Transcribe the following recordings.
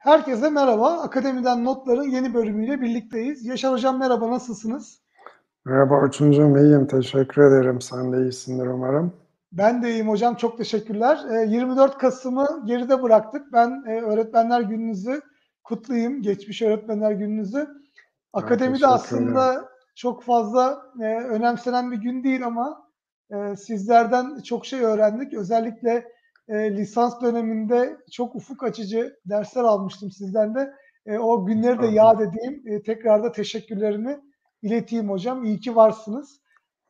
Herkese merhaba. Akademiden Notların yeni bölümüyle birlikteyiz. Yaşar Hocam merhaba, nasılsınız? Merhaba Orçuncuğum, iyiyim. Teşekkür ederim. Sen de iyisindir umarım. Ben de iyiyim hocam, çok teşekkürler. 24 Kasım'ı geride bıraktık. Ben e, Öğretmenler Gününüzü kutlayayım, geçmiş Öğretmenler Gününüzü. Akademide aslında çok fazla e, önemsenen bir gün değil ama e, sizlerden çok şey öğrendik. Özellikle e, lisans döneminde çok ufuk açıcı dersler almıştım sizden de. E, o günleri de yad edeyim. E, tekrar da teşekkürlerimi ileteyim hocam. İyi ki varsınız.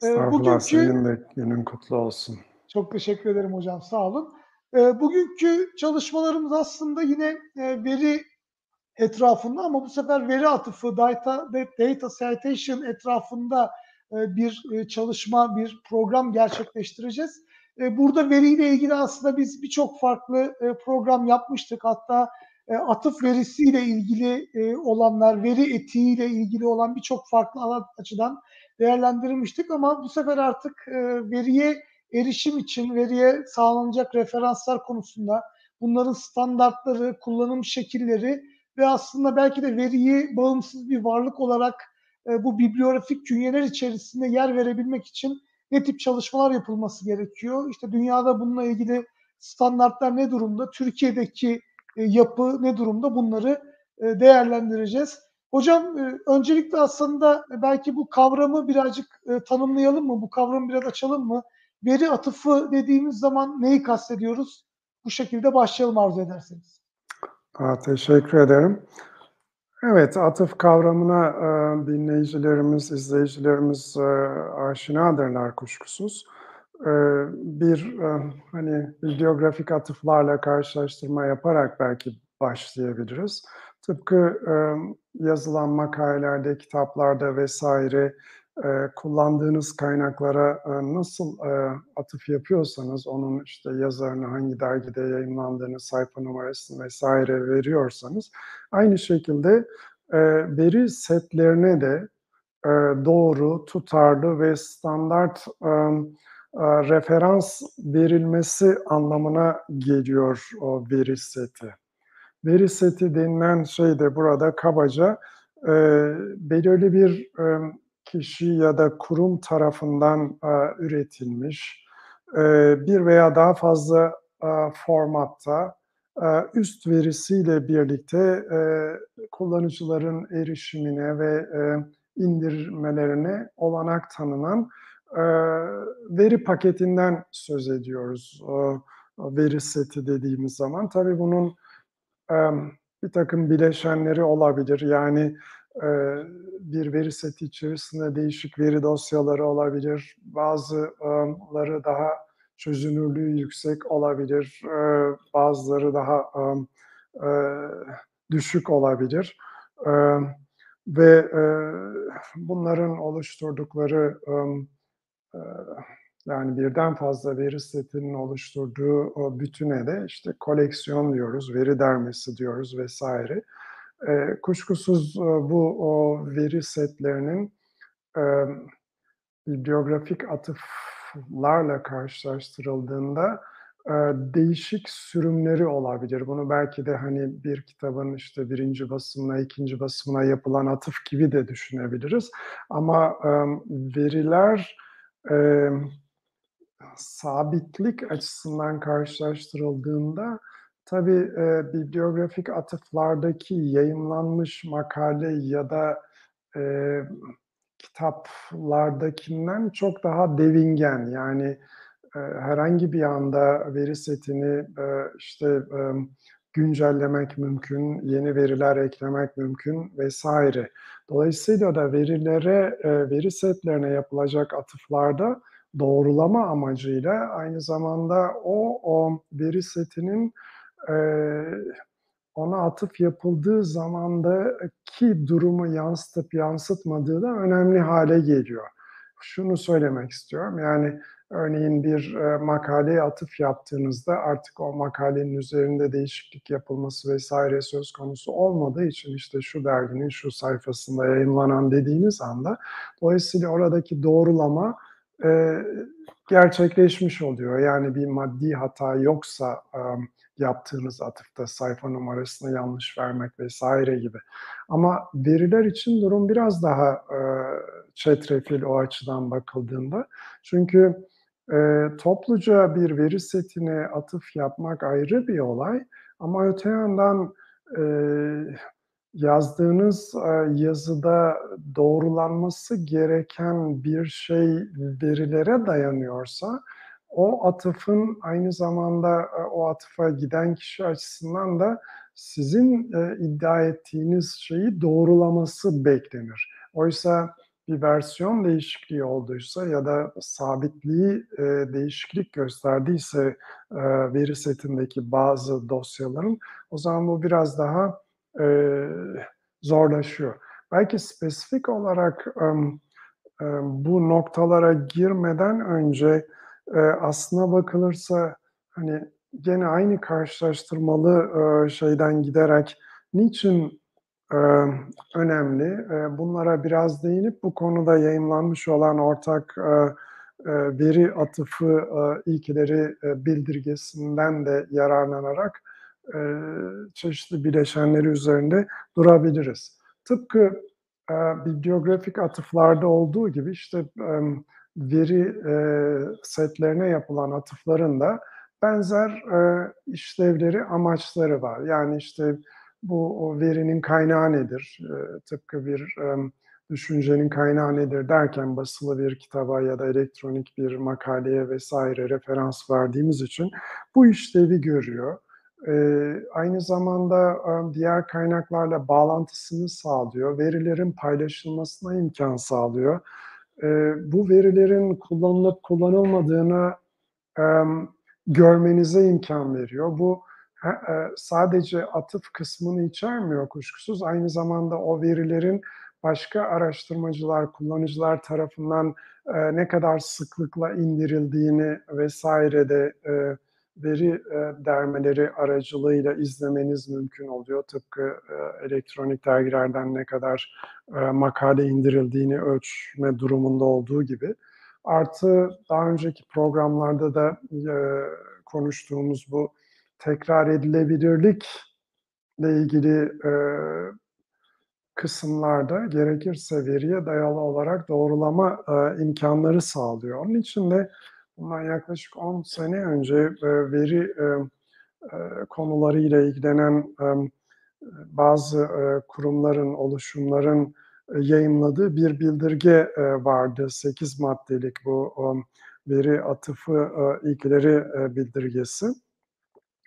E, bugünkü, senin de günün kutlu olsun. Çok teşekkür ederim hocam. Sağ olun. E, bugünkü çalışmalarımız aslında yine e, veri etrafında ama bu sefer veri atıfı, data, data citation etrafında e, bir e, çalışma, bir program gerçekleştireceğiz. E, burada veriyle ilgili aslında biz birçok farklı e, program yapmıştık. Hatta e, atıf verisiyle ilgili olanlar, veri etiğiyle ilgili olan birçok farklı açıdan değerlendirmiştik ama bu sefer artık veriye erişim için veriye sağlanacak referanslar konusunda bunların standartları, kullanım şekilleri ve aslında belki de veriyi bağımsız bir varlık olarak bu bibliografik künyeler içerisinde yer verebilmek için ne tip çalışmalar yapılması gerekiyor? İşte dünyada bununla ilgili standartlar ne durumda? Türkiye'deki e, yapı ne durumda? Bunları e, değerlendireceğiz. Hocam e, öncelikle aslında belki bu kavramı birazcık tanımlayalım mı? Bu kavramı biraz açalım mı? Veri atıfı dediğimiz zaman neyi kastediyoruz? Bu şekilde başlayalım arzu ederseniz. Aa, teşekkür ederim. Evet, atıf kavramına e, dinleyicilerimiz, izleyicilerimiz e, aşinadırlar kuşkusuz. E, bir e, hani bibliografik atıflarla karşılaştırma yaparak belki başlayabiliriz. Tıpkı yazılan makalelerde, kitaplarda vesaire e, kullandığınız kaynaklara e, nasıl e, atıf yapıyorsanız, onun işte yazarını hangi dergide yayınlandığını, sayfa numarasını vesaire veriyorsanız, aynı şekilde e, veri setlerine de e, doğru, tutarlı ve standart e, e, referans verilmesi anlamına geliyor o veri seti. Veri seti denilen şey de burada kabaca e, belirli bir e, kişi ya da kurum tarafından e, üretilmiş e, bir veya daha fazla e, formatta e, üst verisiyle birlikte e, kullanıcıların erişimine ve e, indirmelerine olanak tanınan e, veri paketinden söz ediyoruz. O veri seti dediğimiz zaman. Tabii bunun e, bir takım bileşenleri olabilir. Yani bir veri seti içerisinde değişik veri dosyaları olabilir. Bazıları daha çözünürlüğü yüksek olabilir. Bazıları daha düşük olabilir. Ve bunların oluşturdukları yani birden fazla veri setinin oluşturduğu bütüne de işte koleksiyon diyoruz, veri dermesi diyoruz vesaire. E, kuşkusuz e, bu o veri setlerinin e, bibliografik atıflarla karşılaştırıldığında e, değişik sürümleri olabilir. Bunu belki de hani bir kitabın işte birinci basımına, ikinci basımına yapılan atıf gibi de düşünebiliriz. Ama e, veriler e, sabitlik açısından karşılaştırıldığında Tabii e, bibliografik atıflardaki yayımlanmış makale ya da e, kitaplardakinden çok daha devingen. Yani e, herhangi bir anda veri setini e, işte e, güncellemek mümkün, yeni veriler eklemek mümkün vesaire. Dolayısıyla da verilere, e, veri setlerine yapılacak atıflarda doğrulama amacıyla aynı zamanda o, o veri setinin ona atıf yapıldığı zamandaki durumu yansıtıp yansıtmadığı da önemli hale geliyor. Şunu söylemek istiyorum. Yani örneğin bir e, makaleye atıf yaptığınızda artık o makalenin üzerinde değişiklik yapılması vesaire söz konusu olmadığı için işte şu derginin şu sayfasında yayınlanan dediğiniz anda dolayısıyla oradaki doğrulama e, gerçekleşmiş oluyor. Yani bir maddi hata yoksa e, yaptığınız atıfta sayfa numarasını yanlış vermek vesaire gibi. Ama veriler için durum biraz daha e, çetrefil o açıdan bakıldığında. Çünkü e, topluca bir veri setine atıf yapmak ayrı bir olay ama öte yandan e, yazdığınız e, yazıda doğrulanması gereken bir şey verilere dayanıyorsa o atıfın aynı zamanda e, o atıfa giden kişi açısından da sizin e, iddia ettiğiniz şeyi doğrulaması beklenir. Oysa bir versiyon değişikliği olduysa ya da sabitliği e, değişiklik gösterdiyse e, veri setindeki bazı dosyaların o zaman bu biraz daha e, zorlaşıyor. Belki spesifik olarak e, e, bu noktalara girmeden önce e, aslına bakılırsa hani gene aynı karşılaştırmalı e, şeyden giderek niçin e, önemli? E, bunlara biraz değinip bu konuda yayınlanmış olan ortak e, e, veri atıfı e, ilkeleri e, bildirgesinden de yararlanarak çeşitli bileşenleri üzerinde durabiliriz. Tıpkı bibliografik atıflarda olduğu gibi işte veri e, setlerine yapılan atıfların da benzer e, işlevleri, amaçları var. Yani işte bu o verinin kaynağı nedir? E, tıpkı bir e, düşüncenin kaynağı nedir derken basılı bir kitaba ya da elektronik bir makaleye vesaire referans verdiğimiz için bu işlevi görüyor. E, aynı zamanda e, diğer kaynaklarla bağlantısını sağlıyor, verilerin paylaşılmasına imkan sağlıyor. E, bu verilerin kullanılıp kullanılmadığını e, görmenize imkan veriyor. Bu e, sadece atıf kısmını içermiyor kuşkusuz. Aynı zamanda o verilerin başka araştırmacılar, kullanıcılar tarafından e, ne kadar sıklıkla indirildiğini vesaire de e, veri e, dermeleri aracılığıyla izlemeniz mümkün oluyor. Tıpkı e, elektronik dergilerden ne kadar e, makale indirildiğini ölçme durumunda olduğu gibi. Artı daha önceki programlarda da konuştuğumuz bu tekrar edilebilirlikle ilgili kısımlarda gerekirse veriye dayalı olarak doğrulama imkanları sağlıyor. Onun için de bundan yaklaşık 10 sene önce e, veri e, e, konularıyla ilgilenen bazı kurumların, oluşumların yayınladığı bir bildirge vardı. 8 maddelik bu veri atıfı ilkeleri e, bildirgesi.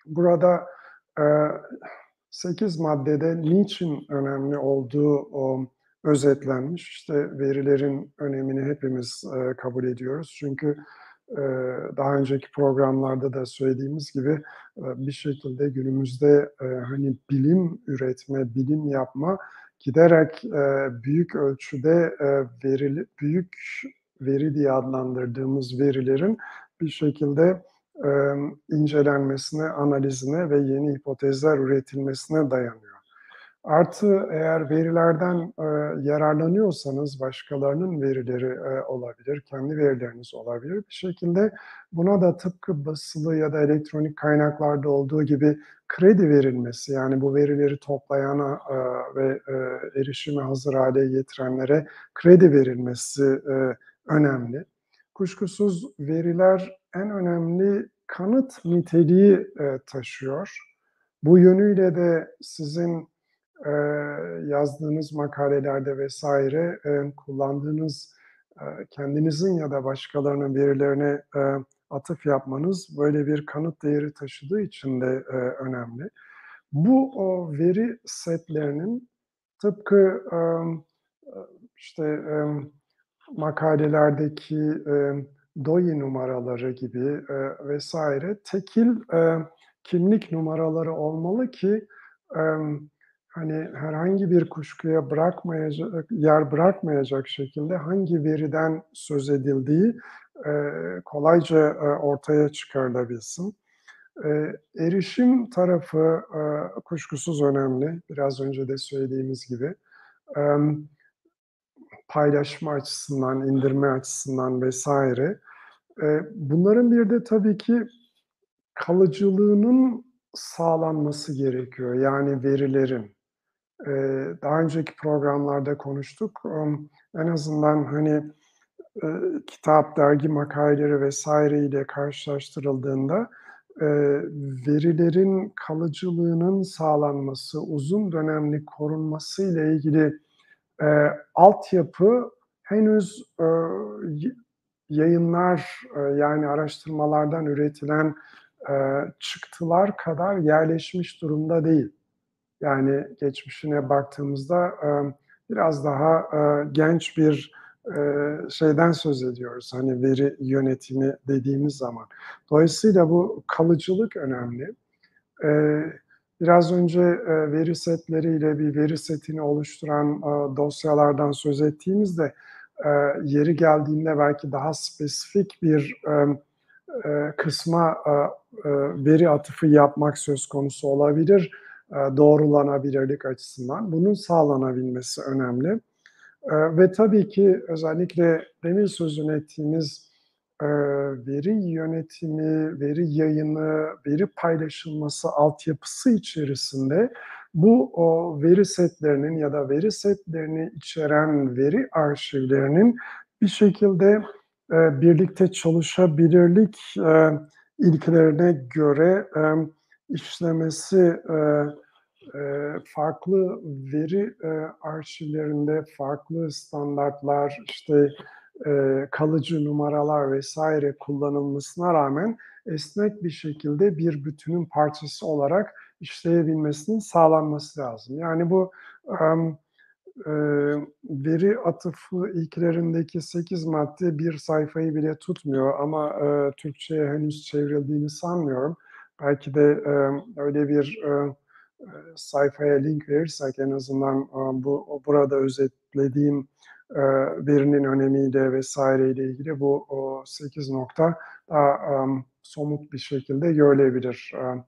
Burada e, 8 maddede niçin önemli olduğu özetlenmiş. İşte verilerin önemini hepimiz kabul ediyoruz. Çünkü daha önceki programlarda da söylediğimiz gibi e, bir şekilde günümüzde e, hani bilim üretme, bilim yapma giderek e, büyük ölçüde verili, büyük veri diye adlandırdığımız verilerin bir şekilde incelenmesine, analizine ve yeni hipotezler üretilmesine dayanıyor. Artı eğer verilerden e, yararlanıyorsanız başkalarının verileri e, olabilir, kendi verileriniz olabilir. Bir şekilde buna da tıpkı basılı ya da elektronik kaynaklarda olduğu gibi kredi verilmesi yani bu verileri toplayana e, ve e, erişime hazır hale getirenlere kredi verilmesi e, önemli. Kuşkusuz veriler en önemli kanıt niteliği e, taşıyor. Bu yönüyle de sizin e, yazdığınız makalelerde vesaire e, kullandığınız e, kendinizin ya da başkalarının verilerine e, atıf yapmanız böyle bir kanıt değeri taşıdığı için de e, önemli. Bu o veri setlerinin tıpkı e, işte e, makalelerdeki e, DOI numaraları gibi e, vesaire tekil e, kimlik numaraları olmalı ki e, hani herhangi bir kuşkuya bırakmayacak yer bırakmayacak şekilde hangi veriden söz edildiği e, kolayca e, ortaya çıkarılabilsin. E, erişim tarafı e, kuşkusuz önemli. Biraz önce de söylediğimiz gibi. E, paylaşma açısından, indirme açısından vesaire. E, bunların bir de tabii ki kalıcılığının sağlanması gerekiyor. Yani verilerin. Eee, daha önceki programlarda konuştuk. Emm, en azından, hani, eee, kitap, dergi makaleleri vs. ile karşılaştırıldığında, eee, verilerin kalıcılığının sağlanması, uzun dönemli korunması ile ilgili, eee, altyapı henüz, yayınlar, yani araştırmalardan üretilen, çıktılar kadar yerleşmiş durumda değil. Yani geçmişine baktığımızda, biraz daha, genç bir, şeyden söz ediyoruz, hani, veri yönetimi dediğimiz zaman. Dolayısıyla bu kalıcılık önemli. Biraz önce, veri setleriyle bir veri setini oluşturan, dosyalardan söz ettiğimizde, yeri geldiğinde belki daha spesifik bir, kısma, veri atıfı yapmak söz konusu olabilir, doğrulanabilirlik açısından. Bunun sağlanabilmesi önemli. Eee, ve tabii ki özellikle demin sözünü ettiğimiz, eee, veri yönetimi, veri yayını, veri paylaşılması altyapısı içerisinde bu, o veri setlerinin ya da veri setlerini içeren veri arşivlerinin bir şekilde, birlikte çalışabilirlik, eee, ilkelerine göre, emm, işlemesi, eee, eee, farklı veri, eee, arşivlerinde farklı standartlar, işte, eee, kalıcı numaralar vs. kullanılmasına rağmen esnek bir şekilde bir bütünün parçası olarak işleyebilmesinin sağlanması lazım. Yani bu, emm, eee, veri atıfı ilkelerindeki 8 madde bir sayfayı bile tutmuyor ama, eee, Türkçeye henüz çevrildiğini sanmıyorum. Belki de, emm, öyle bir, eee, sayfaya link verirsek en azından, aaa, bu burada özetlediğim, eee, verinin önemiyle vs. ile ilgili bu, o 8 nokta daha, emm, somut bir şekilde görülebilir. Emm,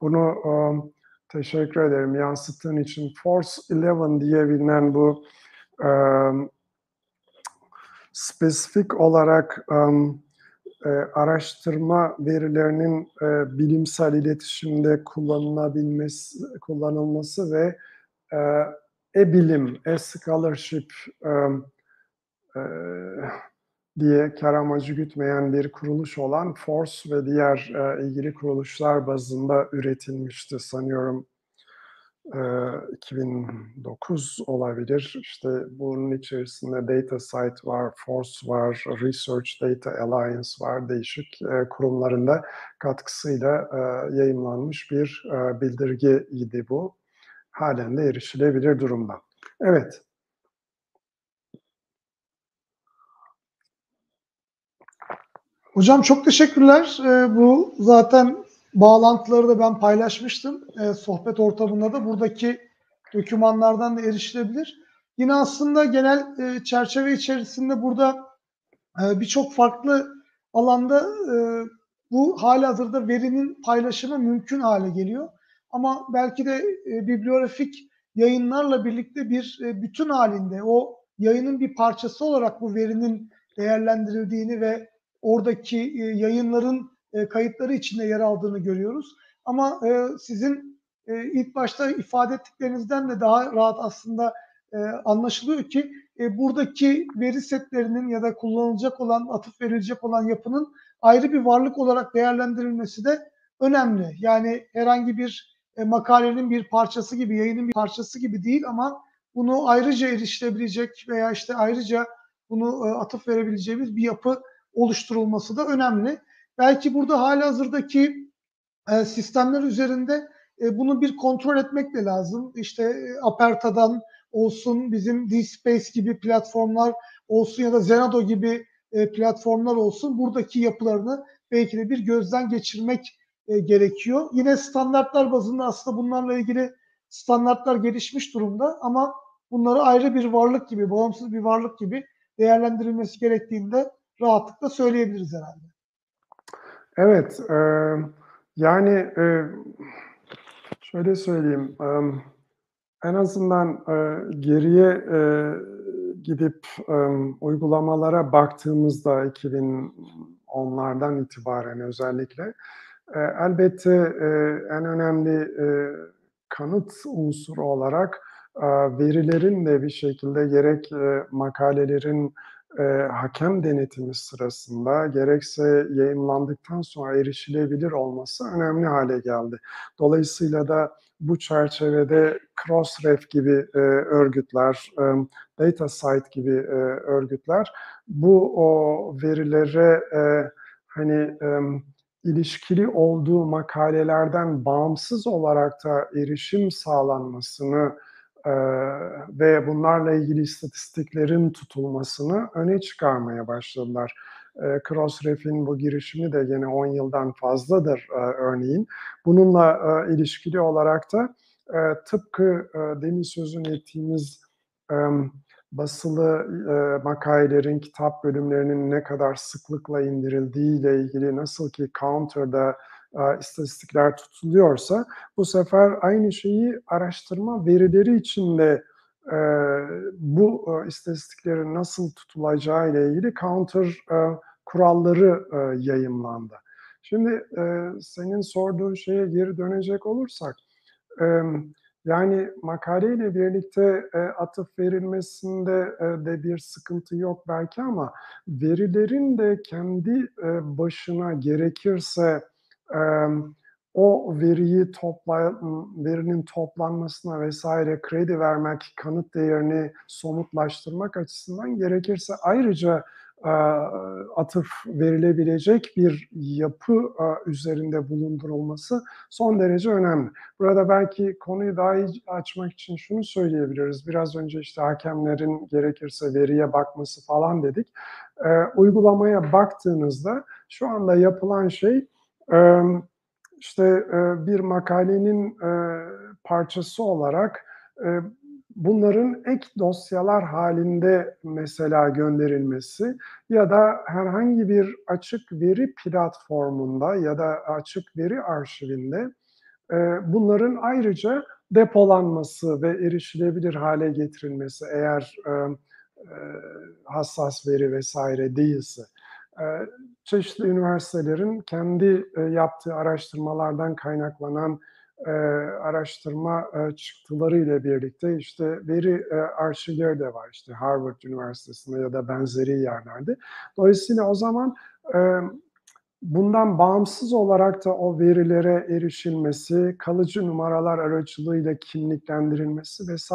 bunu, emm, teşekkür ederim yansıttığın için. Force11 diye bilinen bu, emm, spesifik olarak, emm, eee, araştırma verilerinin, eee, bilimsel iletişimde kullanılabilmesi kullanılması ve, eee, e-bilim, e-scholarship, emm, eee, diye kâr amacı gütmeyen bir kuruluş olan Force ve diğer, eee, ilgili kuruluşlar bazında üretilmişti sanıyorum. Eee, 2009 olabilir. İşte, bunun içerisinde DataCite var, Force var, Research Data Alliance var. Değişik, eee, kurumların da katkısıyla, yayımlanmış bir, eee, bildirgeydi bu. Hâlen de erişilebilir durumda. Evet. Hocam çok teşekkürler. Bu zaten bağlantıları da ben paylaşmıştım, eee, sohbet ortamında da. Buradaki dokümanlardan da erişilebilir. Yine aslında genel, eee, çerçeve içerisinde burada, eee, birçok farklı alanda, eee, bu hâlihazırda verinin paylaşımı mümkün hâle geliyor. Ama belki de, eee, bibliografik yayınlarla birlikte bir, eee, bütün hâlinde o yayının bir parçası olarak bu verinin değerlendirildiğini ve oradaki, eee, yayınların, eee, kayıtları içinde yer aldığını görüyoruz. Ama, eee, sizin, eee, ilk başta ifade ettiklerinizden de daha rahat aslında, anlaşılıyor ki, buradaki veri setlerinin ya da kullanılacak olan, atıf verilecek olan yapının ayrı bir varlık olarak değerlendirilmesi de önemli. Yani herhangi bir, makalenin bir parçası gibi, yayının bir parçası gibi değil ama bunu ayrıca erişilebilecek veya, işte, ayrıca bunu, atıf verebileceğimiz bir yapı oluşturulması da önemli. Belki burada hâlihazırdaki, eee, sistemler üzerinde, eee, bunu bir kontrol etmek de lazım. İşte, eee, Aperta'dan olsun, bizim DSpace gibi platformlar olsun ya da Zenodo gibi, eee, platformlar olsun, buradaki yapılarını belki de bir gözden geçirmek, eee, gerekiyor. Yine standartlar bazında aslında bunlarla ilgili standartlar gelişmiş durumda ama bunları ayrı bir varlık gibi, bağımsız bir varlık gibi değerlendirilmesi gerektiğini de rahatlıkla söyleyebiliriz herhâlde. Evet, emm, yani, eee, şöyle söyleyeyim, emm, en azından, eee, geriye, eee, gidip, emm, uygulamalara baktığımızda 2010'lardan itibaren özellikle, Eee, elbette, eee, en önemli, eee, kanıt unsuru olarak, verilerin de bir şekilde gerek, makalelerin, eee, hakem denetimi sırasında gerekse yayımlandıktan sonra erişilebilir olması önemli hâle geldi. Dolayısıyla da bu çerçevede Crossref gibi, eee, örgütler, emm, DataCite gibi, eee, örgütler bu, o verilere, eee, hani, emm, ilişkili olduğu makalelerden bağımsız olarak da erişim sağlanmasını, eee, ve bunlarla ilgili istatistiklerin tutulmasını öne çıkarmaya başladılar. Eee, Crossref'in bu girişimi de gene 10 yıldan fazladır, eee, örneğin. Bununla, eee, ilişkili olarak da, eee, tıpkı, eee, demin sözünü ettiğimiz, emm, basılı, eee, makalelerin, kitap bölümlerinin ne kadar sıklıkla indirildiğiyle ilgili nasıl ki Counter'da, aaa, istatistikler tutuluyorsa bu sefer aynı şeyi araştırma verileri için de, eee, bu, eee, istatistiklerin nasıl tutulacağıyla ilgili Counter, eee, kuralları, eee, yayımlandı. Şimdi, eee, senin sorduğun şeye geri dönecek olursak, emm, yani makaleyle birlikte, eee, atıf verilmesinde, eee, de bir sıkıntı yok belki ama verilerin de kendi, eee, başına gerekirse, o veriyi topla verinin toplanmasına vs. kredi vermek, kanıt değerini somutlaştırmak açısından gerekirse ayrıca, atıf verilebilecek bir yapı, üzerinde bulundurulması son derece önemli. Burada belki konuyu daha iyi açmak için şunu söyleyebiliriz. Biraz önce, işte, hakemlerin gerekirse veriye bakması falan dedik. Uygulamaya baktığınızda şu anda yapılan şey, işte, bir makalenin, parçası olarak, bunların ek dosyalar hâlinde mesela gönderilmesi ya da herhangi bir açık veri platformunda ya da açık veri arşivinde, bunların ayrıca depolanması ve erişilebilir hâle getirilmesi eğer, hassas veri vs. değilse. Çeşitli üniversitelerin kendi, eee, yaptığı araştırmalardan kaynaklanan, eee, araştırma, eee, çıktılarıyla birlikte, işte, veri, eee, arşivleri de var, işte, Harvard Üniversitesi'nde ya da benzeri yerlerde. Dolayısıyla o zaman, emm, bundan bağımsız olarak da o verilere erişilmesi, kalıcı numaralar aracılığıyla kimliklendirilmesi vs.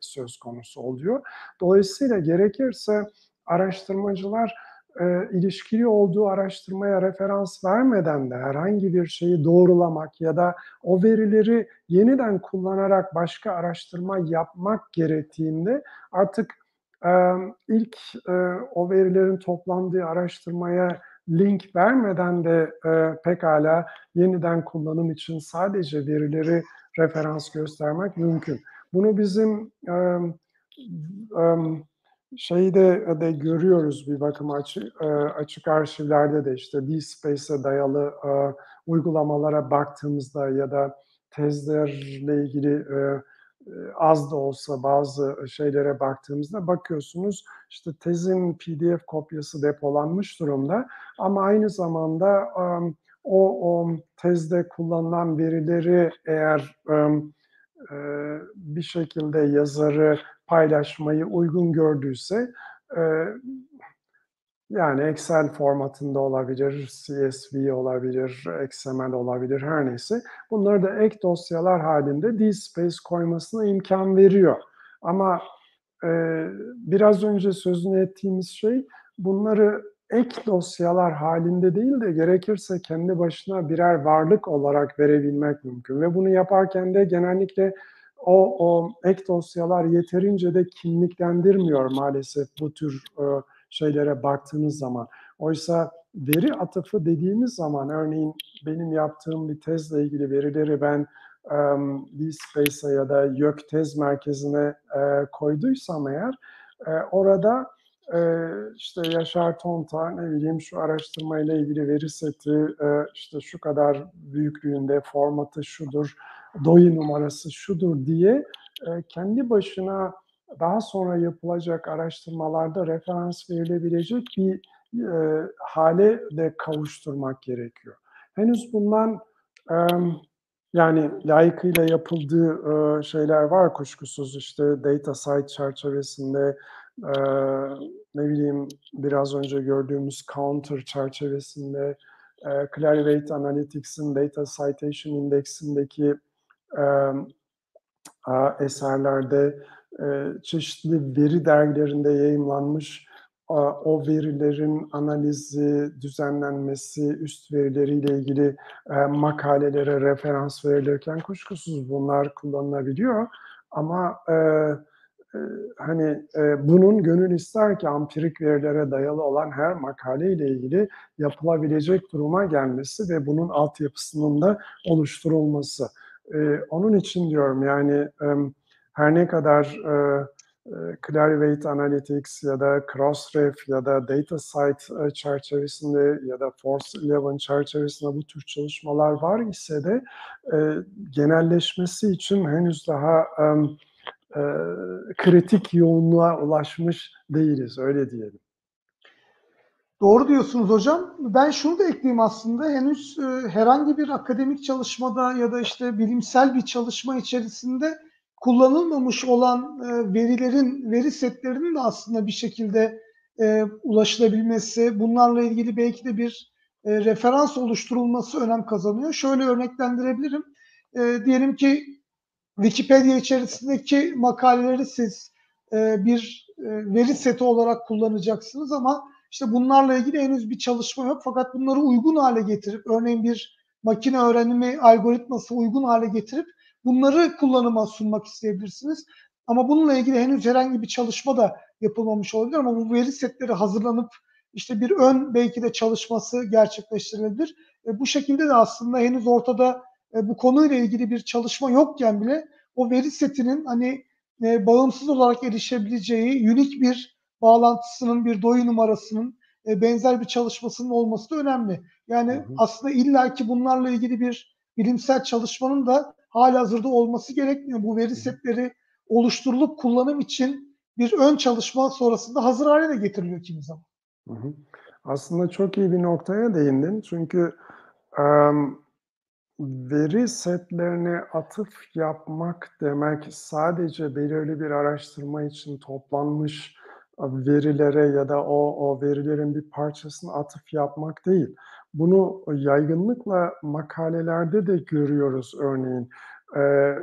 söz konusu oluyor. Dolayısıyla gerekirse araştırmacılar, eee, ilişkili olduğu araştırmaya referans vermeden de herhangi bir şeyi doğrulamak ya da o verileri yeniden kullanarak başka araştırma yapmak gerektiğinde artık, emm, ilk, eee, o verilerin toplandığı araştırmaya link vermeden de, eee, pekâlâ yeniden kullanım için sadece verileri referans göstermek mümkün. Bunu bizim, emm, emm, şeyde de görüyoruz bir bakıma açı eee, açık arşivlerde de, işte, DSpace'e dayalı, aaa, uygulamalara baktığımızda ya da tezlerle ilgili, eee, az da olsa bazı şeylere baktığımızda bakıyorsunuz, işte, tezin PDF kopyası depolanmış durumda ama aynı zamanda, o o tezde kullanılan verileri eğer, bir şekilde yazarı paylaşmayı uygun gördüyse, eee, yani Excel formatında olabilir, CSV olabilir, XML olabilir, her neyse, bunları da ek dosyalar hâlinde DSpace koymasına imkân veriyor. Ama, eee, biraz önce sözünü ettiğimiz şey bunları ek dosyalar hâlinde değil de gerekirse kendi başına birer varlık olarak verebilmek mümkün ve bunu yaparken de genellikle o o ek dosyalar yeterince de kimliklendirmiyor maalesef bu tür, eee, şeylere baktığınız zaman. Oysa veri atıfı dediğimiz zaman örneğin benim yaptığım bir tezle ilgili verileri ben, emm, DSpace'a ya da YÖK Tez Merkezi'ne, eee, koyduysam eğer, eee, orada, eee, işte, Yaşar Tonta, ne bileyim, şu araştırmayla ilgili veri seti, eee, işte, şu kadar büyüklüğünde, formatı şudur, DOI numarası şudur diye, eee, kendi başına daha sonra yapılacak araştırmalarda referans verilebilecek bir, eee, hâle de kavuşturmak gerekiyor. henüz bundan yani layıkıyla yapıldığı e, şeyler var kuşkusuz işte data site çerçevesinde e, ne bileyim biraz önce gördüğümüz counter çerçevesinde e, Clarivate Analytics'in Data Citation Index'indeki e, eserlerde çeşitli veri dergilerinde yayımlanmış o verilerin analizi, düzenlenmesi, üst verileriyle ilgili makalelere referans verilirken kuşkusuz bunlar kullanılabiliyor. Ama e, e, hani e, bunun gönül ister ki ampirik verilere dayalı olan her makale ile ilgili yapılabilecek duruma gelmesi ve bunun altyapısının da oluşturulması. E, onun için diyorum yani e, her ne kadar e, e, Clarivate Analytics ya da Crossref ya da DataSite e, çerçevesinde ya da Force 11 çerçevesinde bu tür çalışmalar var ise de e, genelleşmesi için henüz daha e, kritik yoğunluğa ulaşmış değiliz, öyle diyelim. Doğru diyorsunuz hocam. Ben şunu da ekleyeyim aslında. Henüz e, herhangi bir akademik çalışmada ya da işte bilimsel bir çalışma içerisinde kullanılmamış olan e, verilerin, veri setlerinin de aslında bir şekilde e, ulaşılabilmesi, bunlarla ilgili belki de bir e, referans oluşturulması önem kazanıyor. Şöyle örneklendirebilirim. E, diyelim ki Wikipedia içerisindeki makaleleri siz e, bir e, veri seti olarak kullanacaksınız ama işte bunlarla ilgili henüz bir çalışma yok. Fakat bunları uygun hale getirip, örneğin bir makine öğrenimi algoritması uygun hale getirip bunları kullanıma sunmak isteyebilirsiniz. Ama bununla ilgili henüz herhangi bir çalışma da yapılmamış olabilir ama bu veri setleri hazırlanıp işte bir ön belki de çalışması gerçekleştirilebilir. E, bu şekilde de aslında henüz ortada e, bu konuyla ilgili bir çalışma yokken bile o veri setinin hani e, bağımsız olarak erişebileceği unik bir bağlantısının, bir doyu numarasının e, benzer bir çalışmasının olması da önemli. Yani hı hı. aslında illaki bunlarla ilgili bir bilimsel çalışmanın da hala hazırda olması gerekmiyor. Bu veri setleri oluşturulup kullanım için bir ön çalışma sonrasında hazır hale de getiriliyor kimi zaman. Hı hı. Aslında çok iyi bir noktaya değindin. Çünkü um, veri setlerine atıf yapmak demek sadece belirli bir araştırma için toplanmış verilere ya da o, o verilerin bir parçasını atıf yapmak değil. Bunu yaygınlıkla makalelerde de görüyoruz örneğin.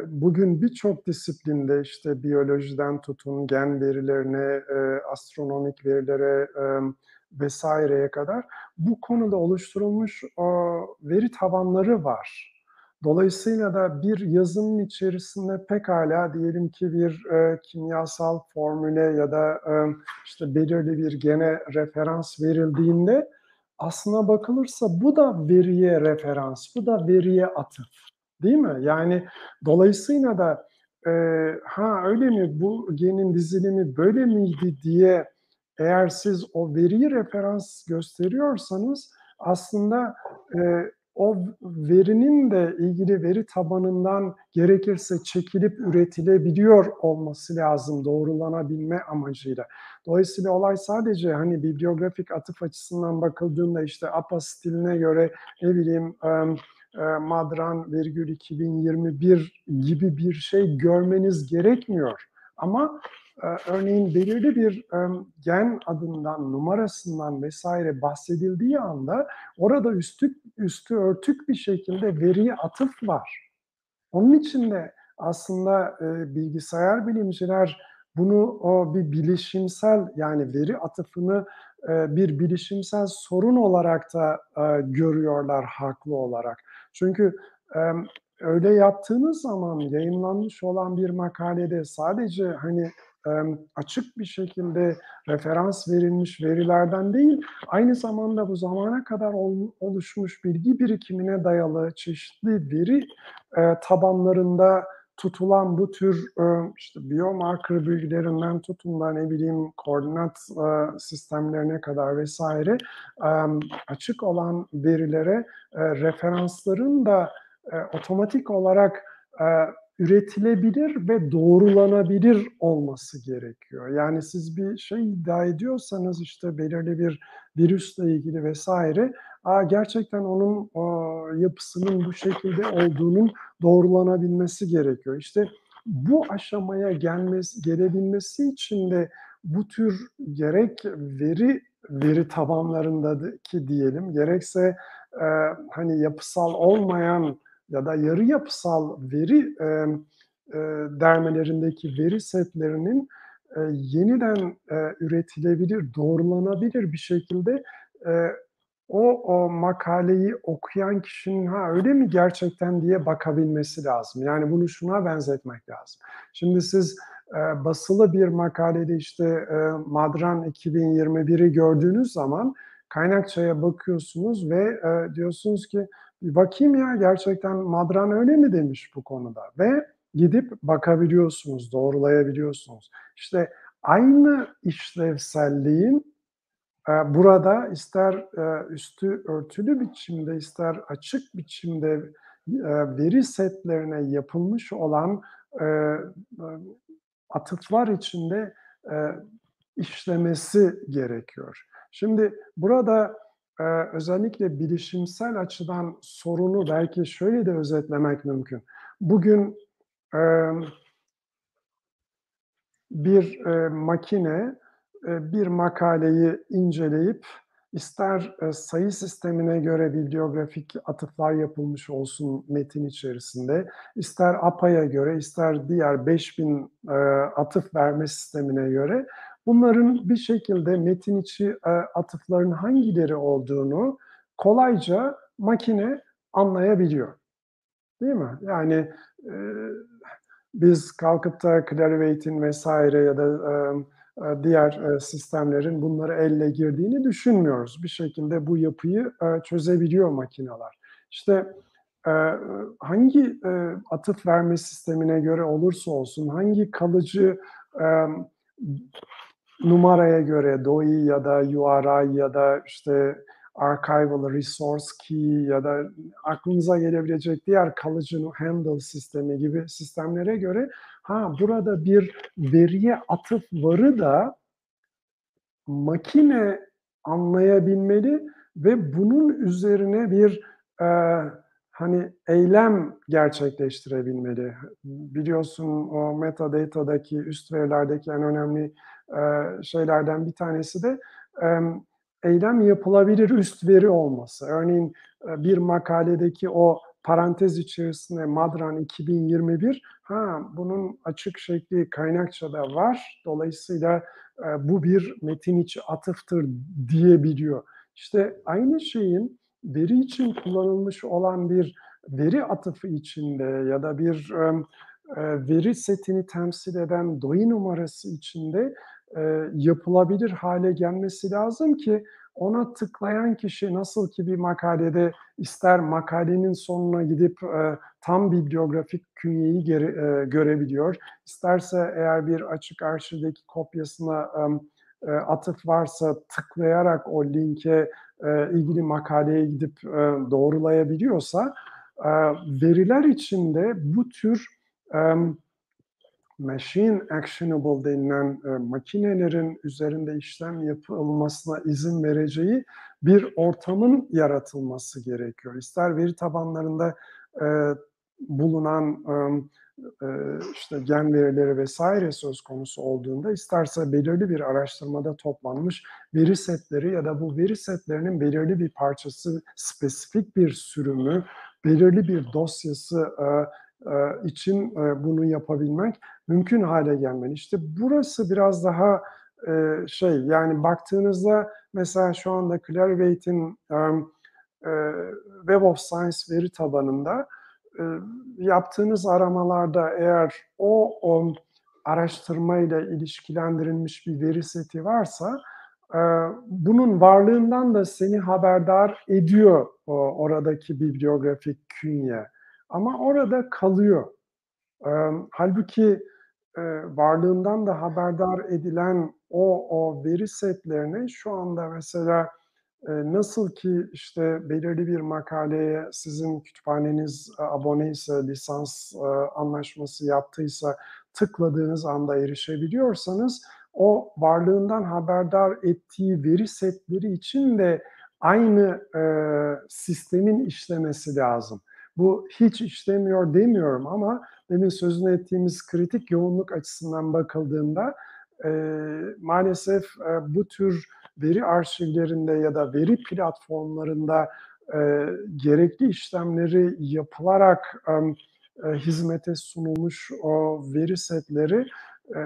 Bugün birçok disiplinde işte biyolojiden tutun gen verilerine, astronomik verilere vesaireye kadar bu konuda oluşturulmuş veri tabanları var. Dolayısıyla da bir yazının içerisinde pekala diyelim ki bir e, kimyasal formüle ya da e, işte belirli bir gene referans verildiğinde aslına bakılırsa bu da veriye referans, bu da veriye atıf. Değil mi? Yani dolayısıyla da e, ha öyle mi bu genin dizilimi böyle miydi diye eğer siz o veriyi referans gösteriyorsanız aslında e, o verinin de ilgili veri tabanından gerekirse çekilip üretilebiliyor olması lazım doğrulanabilme amacıyla. Dolayısıyla olay sadece hani bibliografik atıf açısından bakıldığında işte APA stiline göre ne bileyim Madran virgül 2021 gibi bir şey görmeniz gerekmiyor. Ama örneğin belirli bir gen adından, numarasından vesaire bahsedildiği anda orada üstü, üstü örtük bir şekilde veriye atıf var. Onun için de aslında bilgisayar bilimciler bunu o bir bilişimsel yani veri atıfını bir bilişimsel sorun olarak da görüyorlar haklı olarak. Çünkü öyle yaptığınız zaman yayınlanmış olan bir makalede sadece hani açık bir şekilde referans verilmiş verilerden değil, aynı zamanda bu zamana kadar oluşmuş bilgi birikimine dayalı çeşitli veri tabanlarında tutulan bu tür işte biomarker bilgilerinden tutun da ne bileyim koordinat sistemlerine kadar vesaire açık olan verilere referansların da otomatik olarak üretilebilir ve doğrulanabilir olması gerekiyor. Yani siz bir şey iddia ediyorsanız işte belirli bir virüsle ilgili vs. a, gerçekten onun aaa, yapısının bu şekilde olduğunun doğrulanabilmesi gerekiyor. İşte bu aşamaya gelmesi gelebilmesi için de bu tür gerek veri veri tabanlarındaki diyelim gerekse, eee, hani yapısal olmayan ya da yarı yapısal veri, emm, eee, dermelerindeki veri setlerinin, eee, yeniden, eee, üretilebilir, doğrulanabilir bir şekilde, eee, o o makaleyi okuyan kişinin "Ha, öyle mi gerçekten?" diye bakabilmesi lazım. Yani bunu şuna benzetmek lazım. Şimdi siz, eee, basılı bir makalede işte, eee, Madran 2021'i gördüğünüz zaman kaynakçaya bakıyorsunuz ve, eee, diyorsunuz ki "Bir bakayım ya, gerçekten Madran öyle mi demiş bu konuda?" ve gidip bakabiliyorsunuz, doğrulayabiliyorsunuz. İşte aynı işlevselliğin, eee, burada ister, eee, üstü örtülü biçimde ister açık biçimde, eee, veri setlerine yapılmış olan, atıflar içinde, işlemesi gerekiyor. Şimdi burada, eee, özellikle bilişimsel açıdan sorunu belki şöyle de özetlemek mümkün. Bugün, emm bir, eee, makine, eee, bir makaleyi inceleyip ister, eee, sayı sistemine göre bibliografik atıflar yapılmış olsun metin içerisinde, ister APA'ya göre, ister diğer 5000, eee, atıf verme sistemine göre bunların bir şekilde metin içi, eee, atıfların hangileri olduğunu kolayca makine anlayabiliyor. Değil mi? Yani, eee, biz kalkıp da Clarivate'in vs. ya da, emm, eee, diğer, eee, sistemlerin bunlara elle girdiğini düşünmüyoruz. Bir şekilde bu yapıyı, eee, çözebiliyor makineler. İşte, eee, hangi, eee, atıf verme sistemine göre olursa olsun, hangi kalıcı, emm, numaraya göre DOI ya da URI ya da işte Archival Resource Key ya da aklınıza gelebilecek diğer kalıcı handle sistemi gibi sistemlere göre, ha, burada bir veriye atıf varı da makine anlayabilmeli ve bunun üzerine bir, eee, hani, eylem gerçekleştirebilmeli. Biliyorsun o metadata'daki üst verilerdeki en önemli, şeylerden bir tanesi de, eylem yapılabilir üst veri olması. Örneğin, eee, bir makaledeki o parantez içerisinde Madran 2021, ha, bunun açık şekli kaynakçada var. Dolayısıyla, eee, bu bir metin içi atıftır diyebiliyor. İşte aynı şeyin veri için kullanılmış olan bir veri atıfı içinde ya da bir, veri setini temsil eden DOI numarası içinde, eee, yapılabilir hâle gelmesi lazım ki ona tıklayan kişi nasıl ki bir makalede ister makalenin sonuna gidip, eee, tam bibliografik künyeyi geri eee, görebiliyor, isterse eğer bir açık arşivdeki kopyasına, eee, atıf varsa tıklayarak o linke, eee, ilgili makaleye gidip, eee, doğrulayabiliyorsa, eee, veriler için de bu tür, emm, machine actionable denilen, eee, makinelerin üzerinde işlem yapılmasına izin vereceği bir ortamın yaratılması gerekiyor. İster veri tabanlarında, eee, bulunan, eee, işte gen verileri vs. söz konusu olduğunda, isterse belirli bir araştırmada toplanmış veri setleri ya da bu veri setlerinin belirli bir parçası, spesifik bir sürümü, belirli bir dosyası, eee, için, eee, bunu yapabilmek mümkün hâle gelmeli. İşte burası biraz daha, eee, şey, yani baktığınızda mesela şu anda Clarivate'in, Web of Science veri tabanında, yaptığınız aramalarda eğer o, o araştırmayla ilişkilendirilmiş bir veri seti varsa, bunun varlığından da seni haberdar ediyor oradaki bibliografik künye ama orada kalıyor. Emm, hâlbuki, eee, varlığından da haberdar edilen o o veri setlerine şu anda mesela, nasıl ki işte belirli bir makaleye sizin kütüphaneniz abone ise, lisans anlaşması yaptıysa tıkladığınız anda erişebiliyorsanız o varlığından haberdar ettiği veri setleri için de aynı e, sistemin işlemesi lazım. Bu hiç işlemiyor demiyorum ama demin sözünü ettiğimiz kritik yoğunluk açısından bakıldığında e, maalesef e, bu tür veri arşivlerinde ya da veri platformlarında e, gerekli işlemleri yapılarak e, hizmete sunulmuş o veri setleri e,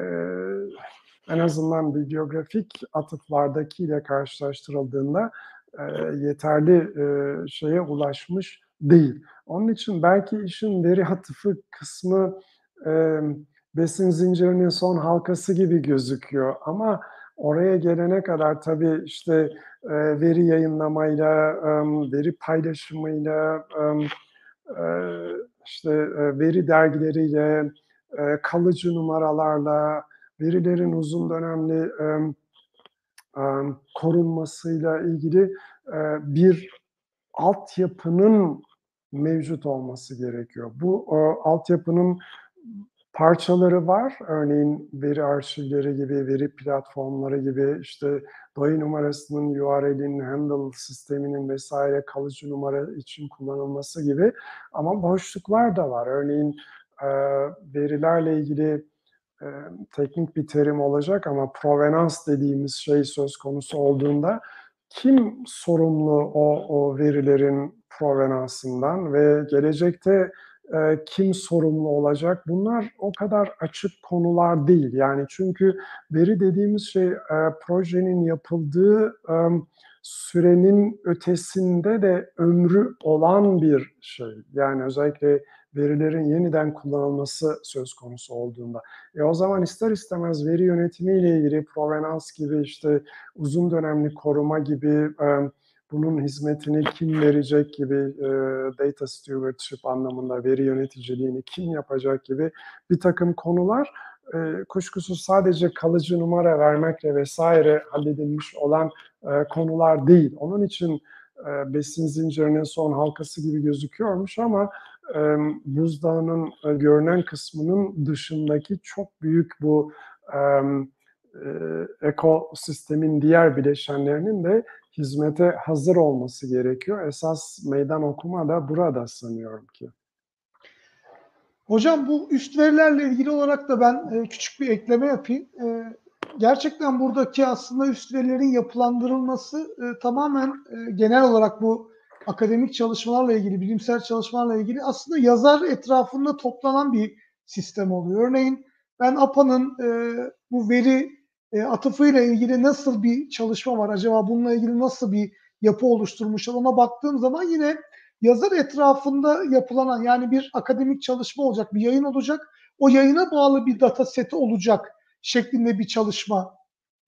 en azından bibliografik atıflardakiyle karşılaştırıldığında e, yeterli e, şeye ulaşmış değil. Onun için belki işin veri atıfı kısmı e, besin zincirinin son halkası gibi gözüküyor ama oraya gelene kadar tabii işte e, veri yayınlamayla, e, veri paylaşımıyla, e, işte veri dergileriyle, kalıcı numaralarla, verilerin uzun dönemli korunmasıyla ilgili bir altyapının mevcut olması gerekiyor. Bu e, altyapının parçaları var. Örneğin veri arşivleri gibi, veri platformları gibi, işte doy numarasının, URL'in, handle sisteminin vesaire kalıcı numara için kullanılması gibi. Ama boşluklar da var. Örneğin e, verilerle ilgili e, teknik bir terim olacak ama provenans dediğimiz şey söz konusu olduğunda kim sorumlu o, o verilerin provenansından ve gelecekte e, kim sorumlu olacak? Bunlar o kadar açık konular değil. Yani çünkü veri dediğimiz şey e, projenin yapıldığı e, sürenin ötesinde de ömrü olan bir şey. Yani özellikle verilerin yeniden kullanılması söz konusu olduğunda. E o zaman ister istemez veri yönetimiyle ilgili provenans gibi işte uzun dönemli koruma gibi e, bunun hizmetini kim verecek gibi e, data stewardship anlamında veri yöneticiliğini kim yapacak gibi bir takım konular e, kuşkusuz sadece kalıcı numara vermekle vesaire halledilmiş olan e, konular değil. Onun için e, besin zincirinin son halkası gibi gözüküyormuş ama e, buzdağının e, görünen kısmının dışındaki çok büyük bu e, e, ekosistemin diğer bileşenlerinin de hizmete hazır olması gerekiyor. Esas meydan okuma da burada sanıyorum ki. Hocam bu üst verilerle ilgili olarak da ben e, küçük bir ekleme yapayım. E, gerçekten buradaki aslında üst verilerin yapılandırılması e, tamamen e, genel olarak bu akademik çalışmalarla ilgili, bilimsel çalışmalarla ilgili aslında yazar etrafında toplanan bir sistem oluyor. Örneğin ben APA'nın e, bu veri e, atıfıyla ilgili nasıl bir çalışma var? Acaba bununla ilgili nasıl bir yapı oluşturmuşlar? Ona baktığım zaman yine yazar etrafında yapılan yani bir akademik çalışma olacak, bir yayın olacak. O yayına bağlı bir data seti olacak şeklinde bir çalışma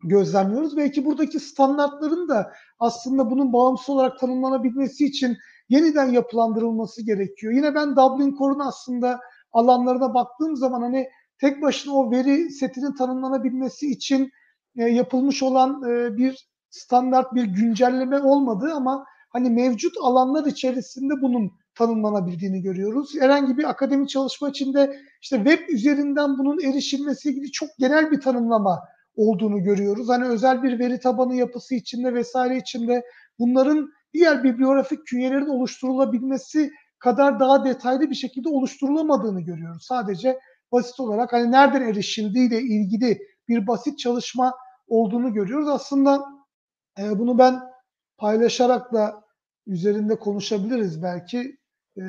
gözlemliyoruz. Belki buradaki standartların da aslında bunun bağımsız olarak tanımlanabilmesi için yeniden yapılandırılması gerekiyor. Yine ben Dublin Core'un aslında alanlarına baktığım zaman hani tek başına o veri setinin tanımlanabilmesi için e, yapılmış olan e, bir standart bir güncelleme olmadı ama hani mevcut alanlar içerisinde bunun tanımlanabildiğini görüyoruz. Herhangi bir akademik çalışma içinde işte web üzerinden bunun erişilmesi ilgili çok genel bir tanımlama olduğunu görüyoruz. Hani özel bir veri tabanı yapısı içinde vesaire içinde bunların diğer bibliografik künyelerin oluşturulabilmesi kadar daha detaylı bir şekilde oluşturulamadığını görüyoruz. Sadece basit olarak hani nereden erişildiğiyle ilgili bir basit çalışma olduğunu görüyoruz. Aslında e, bunu ben paylaşarak da üzerinde konuşabiliriz belki e,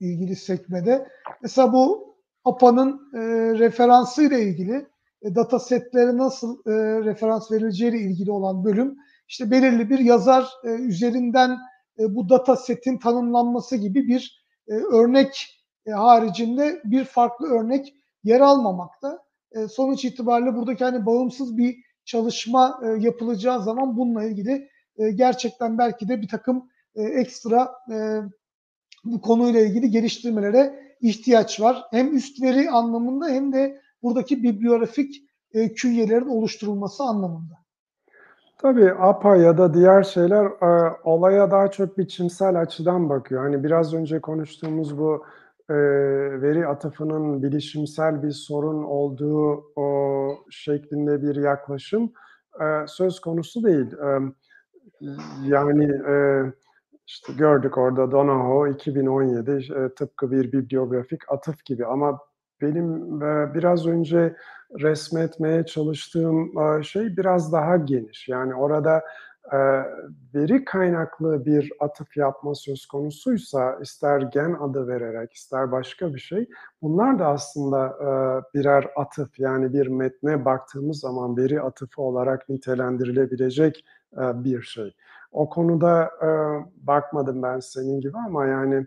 ilgili sekmede. Mesela bu APA'nın e, referansı ile ilgili data setleri nasıl e, referans verileceği ile ilgili olan bölüm işte belirli bir yazar e, üzerinden e, bu data setin tanımlanması gibi bir e, örnek e, haricinde bir farklı örnek yer almamakta. E, sonuç itibariyle buradaki hani bağımsız bir çalışma e, yapılacağı zaman bununla ilgili e, gerçekten belki de bir takım e, ekstra e, bu konuyla ilgili geliştirmelere ihtiyaç var. Hem üst veri anlamında hem de buradaki bibliografik e, künyelerin oluşturulması anlamında. Tabii, APA ya da diğer şeyler, eee, olaya daha çok biçimsel açıdan bakıyor. Hani, biraz önce konuştuğumuz bu, eee, veri atıfının bilişimsel bir sorun olduğu, ooo, şeklinde bir yaklaşım, eee, söz konusu değil. Emm, yani, eee, işte, gördük orada Donoho 2017, eee, tıpkı bir bibliografik atıf gibi ama benim, eee, biraz önce resmetmeye çalıştığım, aaa, şey biraz daha geniş. Yani orada, eee, veri kaynaklı bir atıf yapma söz konusuysa, ister gen adı vererek, ister başka bir şey, bunlar da aslında, birer atıf. Yani bir metne baktığımız zaman veri atıfı olarak nitelendirilebilecek, bir şey. O konuda, bakmadım ben senin gibi ama yani,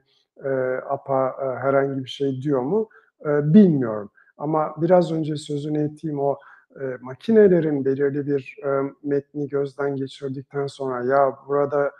APA, herhangi bir şey diyor mu, bilmiyorum. Ama biraz önce sözünü ettiğim o, eee, makinelerin belirli bir, emm, metni gözden geçirdikten sonra, ya, burada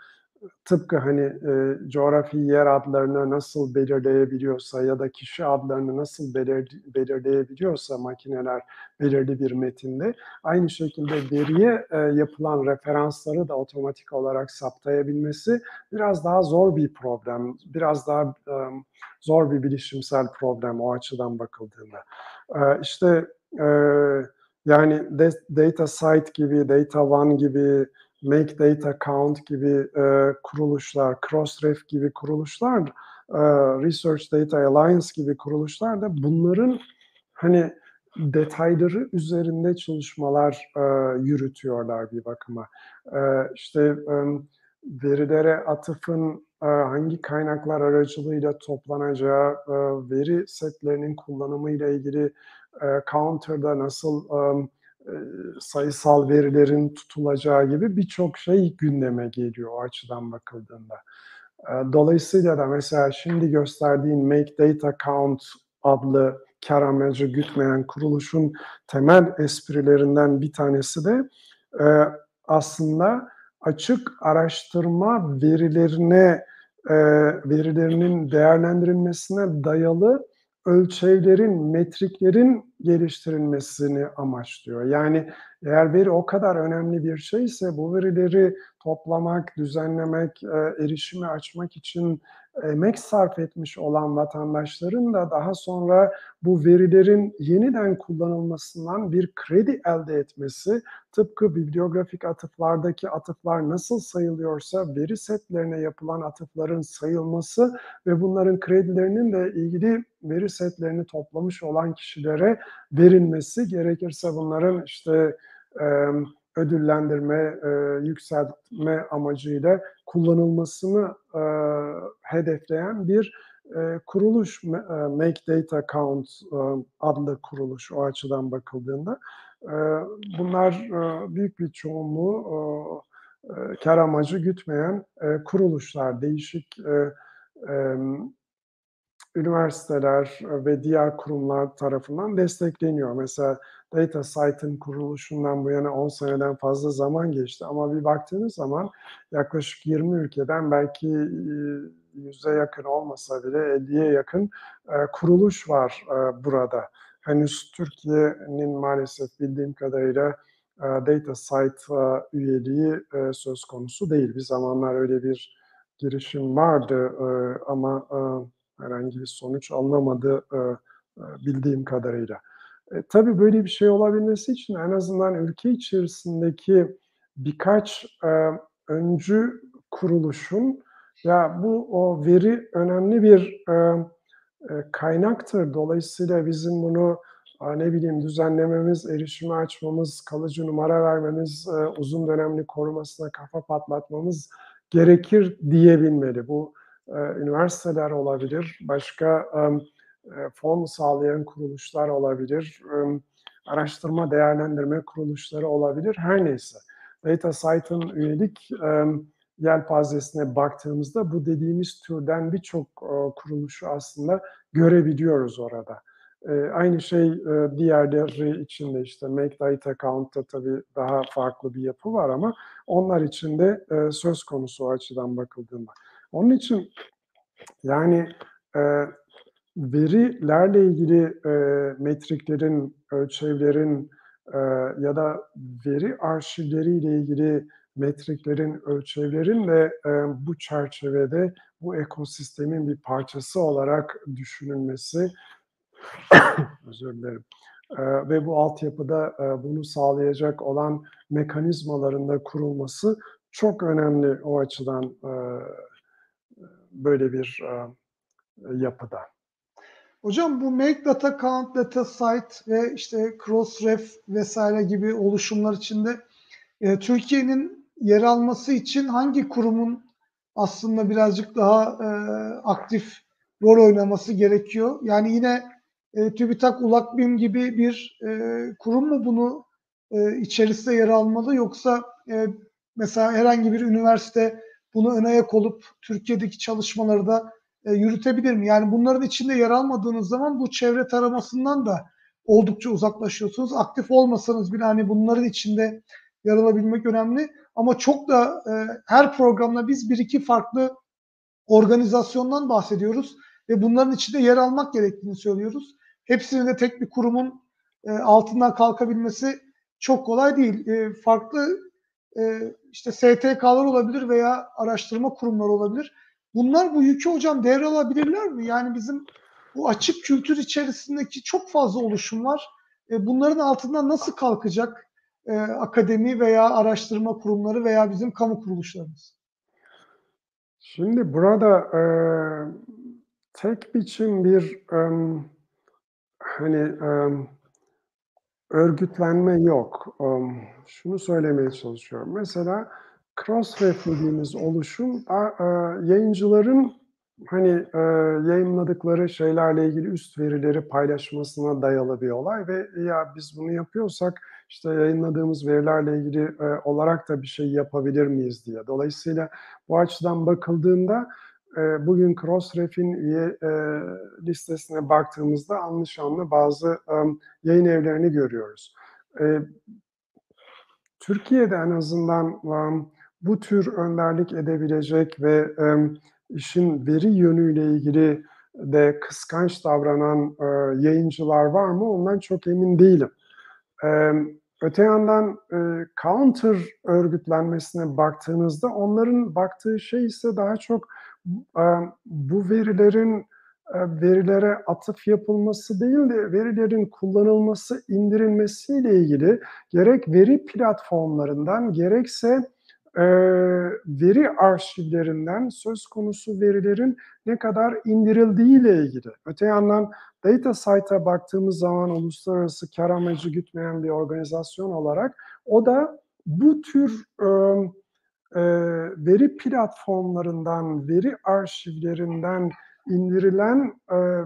tıpkı, hani, eee, coğrafi yer adlarını nasıl belirleyebiliyorsa ya da kişi adlarını nasıl belir belirleyebiliyorsa makineler belirli bir metinde, aynı şekilde veriye, eee, yapılan referansları da otomatik olarak saptayabilmesi biraz daha zor bir problem. Biraz daha, emm, zor bir bilişimsel problem o açıdan bakıldığında. Eee, işte, eee, yani des DataCite gibi, DataOne gibi, Make Data Count gibi, eee, kuruluşlar, Crossref gibi kuruluşlar, eee, Research Data Alliance gibi kuruluşlar da bunların, hani, detayları üzerinde çalışmalar, eee, yürütüyorlar bir bakıma. Eee, işte, emm, verilere atıfın, eee, hangi kaynaklar aracılığıyla toplanacağı, eee, veri setlerinin kullanımıyla ilgili, eee, Counter'da nasıl, eee, sayısal verilerin tutulacağı gibi birçok şey gündeme geliyor o açıdan bakıldığında. Eee, dolayısıyla da mesela şimdi gösterdiğin Make Data Count adlı kâr amacı gütmeyen kuruluşun temel esprilerinden bir tanesi de, eee, aslında açık araştırma verilerine, verilerinin değerlendirilmesine dayalı ölçevlerin, metriklerin geliştirilmesini amaçlıyor. Yani eğer veri o kadar önemli bir şeyse bu verileri toplamak, düzenlemek, eee, erişime açmak için emek sarf etmiş olan vatandaşların da daha sonra bu verilerin yeniden kullanılmasından bir kredi elde etmesi, tıpkı bibliografik atıflardaki atıflar nasıl sayılıyorsa veri setlerine yapılan atıfların sayılması ve bunların kredilerinin de ilgili veri setlerini toplamış olan kişilere verilmesi, gerekirse bunların, işte, ödüllendirme, eee, yükseltme amacıyla kullanılmasını, eee, hedefleyen bir, eee, kuruluş eee, Make Data Count, eee, adlı kuruluş o açıdan bakıldığında. Eee, bunlar, eee, büyük bir çoğunluğu, eee, kâr amacı gütmeyen, eee, kuruluşlar. Değişik, eee, emm, üniversiteler ve diğer kurumlar tarafından destekleniyor. Mesela DataCite'ın kuruluşundan bu yana 10 seneden fazla zaman geçti ama bir baktığınız zaman yaklaşık 20 ülkeden belki, 100'e yakın olmasa bile 50'ye yakın, kuruluş var, burada. Henüz Türkiye'nin maalesef bildiğim kadarıyla, eee, DataCite, eee, üyeliği, söz konusu değil. Bir zamanlar öyle bir girişim vardı, ama, herhangi bir sonuç alınamadı, bildiğim kadarıyla. E, tabii böyle bir şey olabilmesi için en azından ülke içerisindeki birkaç, eee, öncü kuruluşun, ya, bu o veri önemli bir, eee, eee, kaynaktır, dolayısıyla bizim bunu, aaa, ne bileyim, düzenlememiz, erişime açmamız, kalıcı numara vermemiz, eee, uzun dönemli korumasına kafa patlatmamız gerekir diyebilmeli. Bu, üniversiteler olabilir, başka, fon sağlayan kuruluşlar olabilir, emm, araştırma değerlendirme kuruluşları olabilir, her neyse. DataCite'ın üyelik, emm, yelpazesine baktığımızda bu dediğimiz türden birçok, kuruluşu aslında görebiliyoruz orada. Aynı şey, diğerleri için de, işte, Make Data Count'ta tabii daha farklı bir yapı var ama onlar için de, söz konusu o açıdan bakıldığında. Onun için, yani, verilerle ilgili, eee, metriklerin, ölçevlerin, eee, ya da veri arşivleriyle ilgili metriklerin, ölçevlerin de, eee, bu çerçevede bu ekosistemin bir parçası olarak düşünülmesi özür dilerim, eee, ve bu altyapıda, eee, bunu sağlayacak olan mekanizmaların da kurulması çok önemli o açıdan, eee, böyle bir, eee, yapıda. Hocam bu Make Data Count, Data Site ve işte Crossref vs. gibi oluşumlar içinde, eee, Türkiye'nin yer alması için hangi kurumun aslında birazcık daha, eee, aktif rol oynaması gerekiyor? Yani yine, eee, TÜBİTAK, ULAKBİM gibi bir, eee, kurum mu bunu, eee, içerisinde yer almalı yoksa, eee, mesela herhangi bir üniversite bunu ön ayak olup Türkiye'deki çalışmaları da, eee, yürütebilir mi? Yani bunların içinde yer almadığınız zaman bu çevre taramasından da oldukça uzaklaşıyorsunuz. Aktif olmasanız bile, hani, bunların içinde yer alabilmek önemli ama çok da, eee, her programda biz 1-2 farklı organizasyondan bahsediyoruz ve bunların içinde yer almak gerektiğini söylüyoruz. Hepsinin de tek bir kurumun, eee, altından kalkabilmesi çok kolay değil. Eee, farklı, eee, işte STK'lar olabilir veya araştırma kurumları olabilir. Bunlar bu yükü hocam devralabilirler mi? Yani bizim bu açık kültür içerisindeki çok fazla oluşum var. Eee, bunların altından nasıl kalkacak, eee, akademi veya araştırma kurumları veya bizim kamu kuruluşlarımız? Şimdi burada, eee, tek biçim bir, emm, hani, emm, örgütlenme yok. Emm, şunu söylemeye çalışıyorum. Mesela Crossref dediğimiz oluşum, eee, yayıncıların, hani, eee, yayınladıkları şeylerle ilgili üst verileri paylaşmasına dayalı bir olay ve ya biz bunu yapıyorsak, işte, yayınladığımız verilerle ilgili, eee, olarak da bir şey yapabilir miyiz diye. Dolayısıyla bu açıdan bakıldığında, bugün Crossref'in üye, listesine baktığımızda anlı şanlı bazı, yayın evlerini görüyoruz. Türkiye'de en azından, bu tür önderlik edebilecek ve, emm, işin veri yönüyle ilgili de kıskanç davranan, eee, yayıncılar var mı? Ondan çok emin değilim. Emm, öte yandan, eee, counter örgütlenmesine baktığınızda onların baktığı şey ise daha çok, emm, bu verilerin, eee, verilere atıf yapılması değil de verilerin kullanılması, indirilmesiyle ilgili gerek veri platformlarından gerekse, eee, veri arşivlerinden söz konusu verilerin ne kadar indirildiğiyle ilgili. Öte yandan DataCite'a baktığımız zaman uluslararası kâr amacı gütmeyen bir organizasyon olarak o da bu tür, emm, eee, veri platformlarından, veri arşivlerinden indirilen, eee,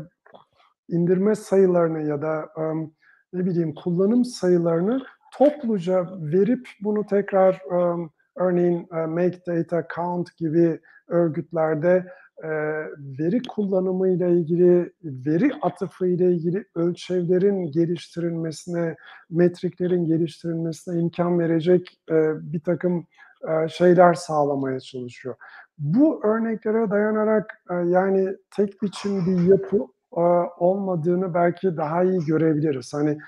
indirme sayılarını ya da, emm, ne bileyim, kullanım sayılarını topluca verip bunu tekrar, emm, örneğin, eee, Make Data Count gibi örgütlerde, eee, veri kullanımıyla ilgili, veri atıfıyla ilgili ölçevlerin geliştirilmesine, metriklerin geliştirilmesine imkân verecek, eee, birtakım, eee, şeyler sağlamaya çalışıyor. Bu örneklere dayanarak, yani tek biçim bir yapı, olmadığını belki daha iyi görebiliriz. Hani,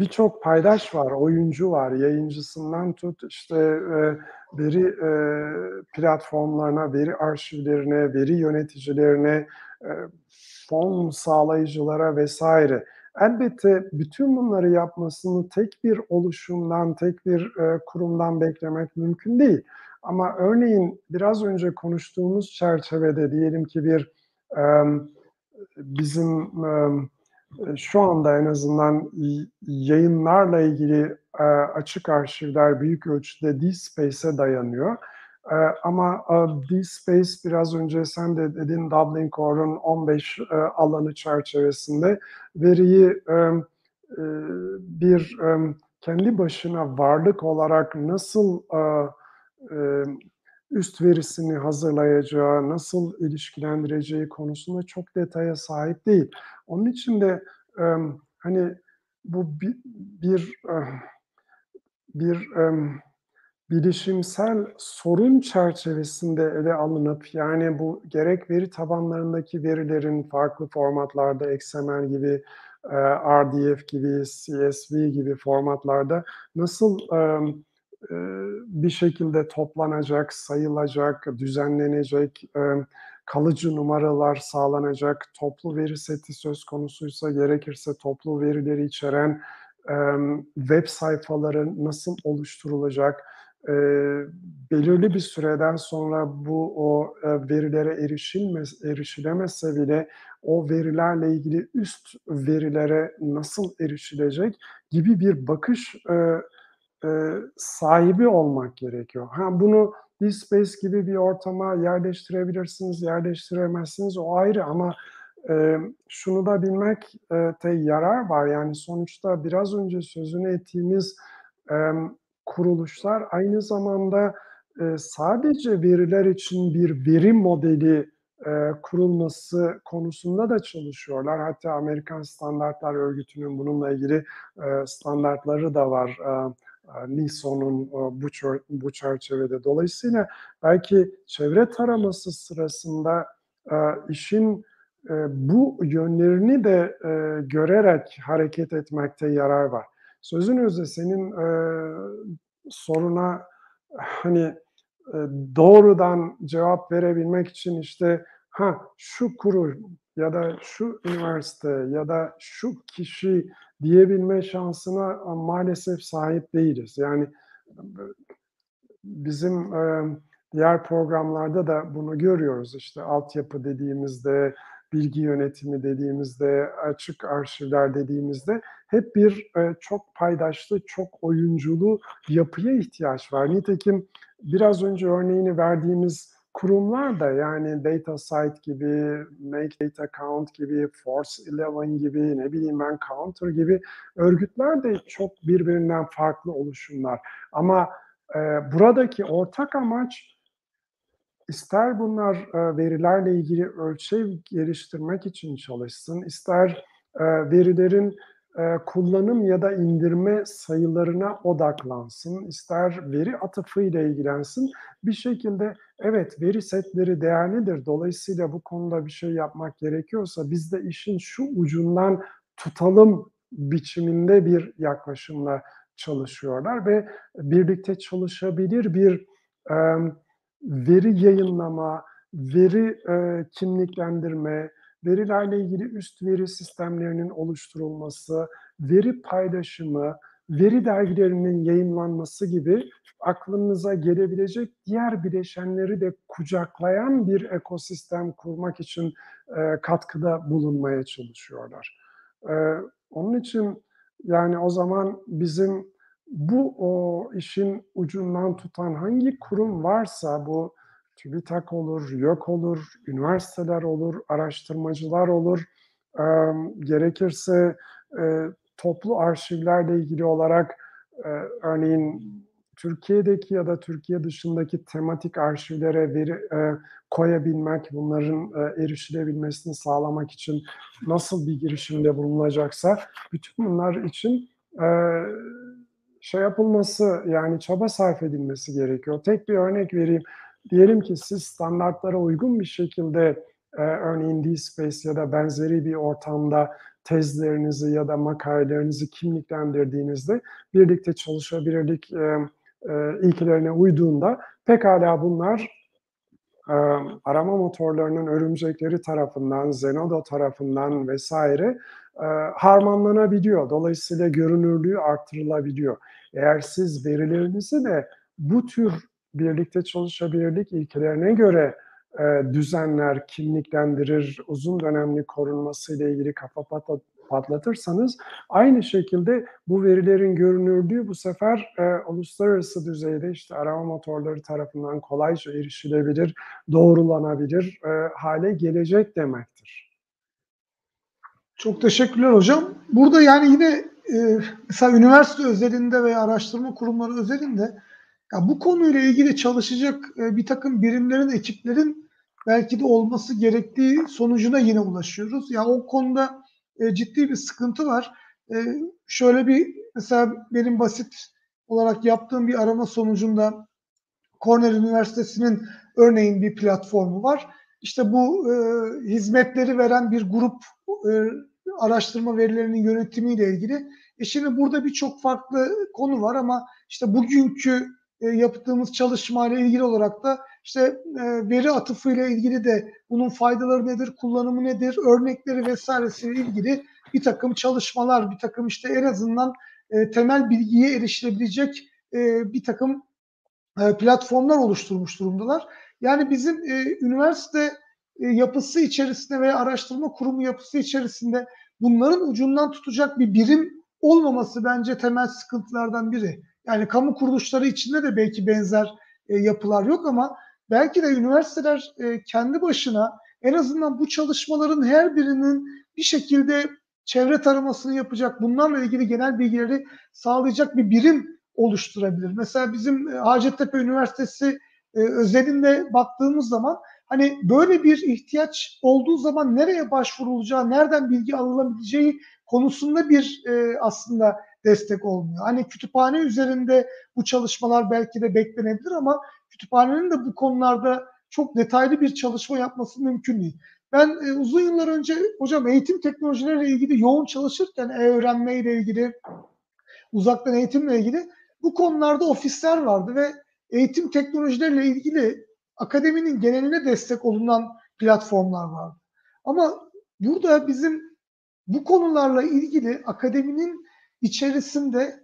birçok paydaş var, oyuncu var, yayıncısından tut, işte, eee, veri, eee, platformlarına, veri arşivlerine, veri yöneticilerine, eee, fon sağlayıcılara vs. Elbette bütün bunları yapmasını tek bir oluşumdan, tek bir, eee, kurumdan beklemek mümkün değil. Ama örneğin biraz önce konuştuğumuz çerçevede diyelim ki bir, emm, bizim, eee, şu anda en azından yayınlarla ilgili, eee, açık arşivler büyük ölçüde DSpace'e dayanıyor. Eee, ama, DSpace biraz önce sen de dedin, Dublin Core'un 15 eee, alanı çerçevesinde veriyi, bir, kendi başına varlık olarak nasıl, üst verisini hazırlayacağı, nasıl ilişkilendireceği konusunda çok detaya sahip değil. Onun için de, hani, bu bi bir, bir, emm, bilişimsel sorun çerçevesinde ele alınıp, yani bu gerek veri tabanlarındaki verilerin farklı formatlarda XML gibi, RDF gibi, CSV gibi formatlarda nasıl bir şekilde toplanacak, sayılacak, düzenlenecek, e, kalıcı numaralar sağlanacak, toplu veri seti söz konusuysa gerekirse toplu verileri içeren e, web sayfaları nasıl oluşturulacak, e, belirli bir süreden sonra bu o verilere erişilmez, erişilemezse bile o verilerle ilgili üst verilere nasıl erişilecek gibi bir bakış e, e, sahibi olmak gerekiyor. Ha, bunu DSpace gibi bir ortama yerleştirebilirsiniz, yerleştiremezsiniz o ayrı ama e, şunu da bilmekte yarar var. Yani sonuçta biraz önce sözünü ettiğimiz e, kuruluşlar aynı zamanda e, sadece veriler için bir veri modeli e, kurulması konusunda da çalışıyorlar. Hatta Amerikan Standartlar Örgütü'nün bununla ilgili e, standartları da var. E, NISO'nun bu, bu çerçevede. Dolayısıyla belki çevre taraması sırasında işin bu yönlerini de görerek hareket etmekte yarar var. Sözün özü senin soruna hani doğrudan cevap verebilmek için işte ha şu kurum ya da şu üniversite ya da şu kişi diyebilme şansına maalesef sahip değiliz. Yani bizim diğer programlarda da bunu görüyoruz. İşte altyapı dediğimizde, bilgi yönetimi dediğimizde, açık arşivler dediğimizde hep bir çok paydaşlı, çok oyunculu yapıya ihtiyaç var. Nitekim biraz önce örneğini verdiğimiz kurumlar da yani DataSite gibi, Make Data Count gibi, Force 11 gibi, ne bileyim ben Counter gibi örgütler de çok birbirinden farklı oluşumlar. Ama e, buradaki ortak amaç ister bunlar e, verilerle ilgili ölçev geliştirmek için çalışsın, ister e, verilerin kullanım ya da indirme sayılarına odaklansın, ister veri atıfı ile ilgilensin. Bir şekilde evet veri setleri değerlidir. Dolayısıyla bu konuda bir şey yapmak gerekiyorsa biz de işin şu ucundan tutalım biçiminde bir yaklaşımla çalışıyorlar ve birlikte çalışabilir bir e, veri yayınlama, veri e, kimliklendirme, verilerle ilgili üst veri sistemlerinin oluşturulması, veri paylaşımı, veri dergilerinin yayınlanması gibi aklınıza gelebilecek diğer bileşenleri de kucaklayan bir ekosistem kurmak için e, katkıda bulunmaya çalışıyorlar. E, onun için yani o zaman bizim bu o işin ucundan tutan hangi kurum varsa bu TÜBİTAK olur, YÖK olur, üniversiteler olur, araştırmacılar olur. E, gerekirse e, toplu arşivlerle ilgili olarak e, örneğin Türkiye'deki ya da Türkiye dışındaki tematik arşivlere veri e, koyabilmek, bunların e, erişilebilmesini sağlamak için nasıl bir girişimde bulunacaksa bütün bunlar için e, şey yapılması yani çaba sarf edilmesi gerekiyor. Tek bir örnek vereyim. Diyelim ki siz standartlara uygun bir şekilde e, örneğin DSpace ya da benzeri bir ortamda tezlerinizi ya da makalelerinizi kimliklendirdiğinizde birlikte çalışabilirlik e, e, ilkelerine uyduğunda pekala bunlar e, arama motorlarının örümcekleri tarafından, Zenodo tarafından vesaire e, harmanlanabiliyor. Dolayısıyla görünürlüğü arttırılabiliyor. Eğer siz verilerinizi de bu tür birlikte çalışabilirlik ilkelerine göre e, düzenler, kimliklendirir, uzun dönemli korunması ile ilgili kafa patlatırsanız aynı şekilde bu verilerin görünürlüğü bu sefer e, uluslararası düzeyde işte arama motorları tarafından kolayca erişilebilir, doğrulanabilir e, hale gelecek demektir. Çok teşekkürler hocam. Burada yani yine e, mesela üniversite özelinde veya araştırma kurumları özelinde ya bu konuyla ilgili çalışacak e, bir takım birimlerin, ekiplerin belki de olması gerektiği sonucuna yine ulaşıyoruz. Ya o konuda e, ciddi bir sıkıntı var. E, şöyle bir mesela benim basit olarak yaptığım bir arama sonucunda Cornell Üniversitesi'nin örneğin bir platformu var. İşte bu e, hizmetleri veren bir grup e, araştırma verilerinin yönetimiyle ilgili. E şimdi burada birçok farklı konu var ama işte bugünkü e, yaptığımız çalışmayla ilgili olarak da işte e, veri atıfı ile ilgili de bunun faydaları nedir, kullanımı nedir, örnekleri vesairesiyle ilgili bir takım çalışmalar, bir takım işte en azından e, temel bilgiye erişilebilecek e, bir takım e, platformlar oluşturmuş durumdalar. Yani bizim e, üniversite e, yapısı içerisinde veya araştırma kurumu yapısı içerisinde bunların ucundan tutacak bir birim olmaması bence temel sıkıntılardan biri. Yani kamu kuruluşları içinde de belki benzer e, yapılar yok ama belki de üniversiteler e, kendi başına en azından bu çalışmaların her birinin bir şekilde çevre taramasını yapacak, bunlarla ilgili genel bilgileri sağlayacak bir birim oluşturabilir. Mesela bizim e, Hacettepe Üniversitesi e, özelinde baktığımız zaman hani böyle bir ihtiyaç olduğu zaman nereye başvurulacağı, nereden bilgi alınabileceği konusunda bir e, aslında destek olmuyor. Hani kütüphane üzerinde bu çalışmalar belki de beklenebilir ama kütüphanenin de bu konularda çok detaylı bir çalışma yapması mümkün değil. Ben e, uzun yıllar önce hocam eğitim teknolojileriyle ilgili yoğun çalışırken e-öğrenme ile ilgili, uzaktan eğitimle ilgili bu konularda ofisler vardı ve eğitim teknolojileriyle ilgili akademinin geneline destek olunan platformlar vardı. Ama burada bizim bu konularla ilgili akademinin içerisinde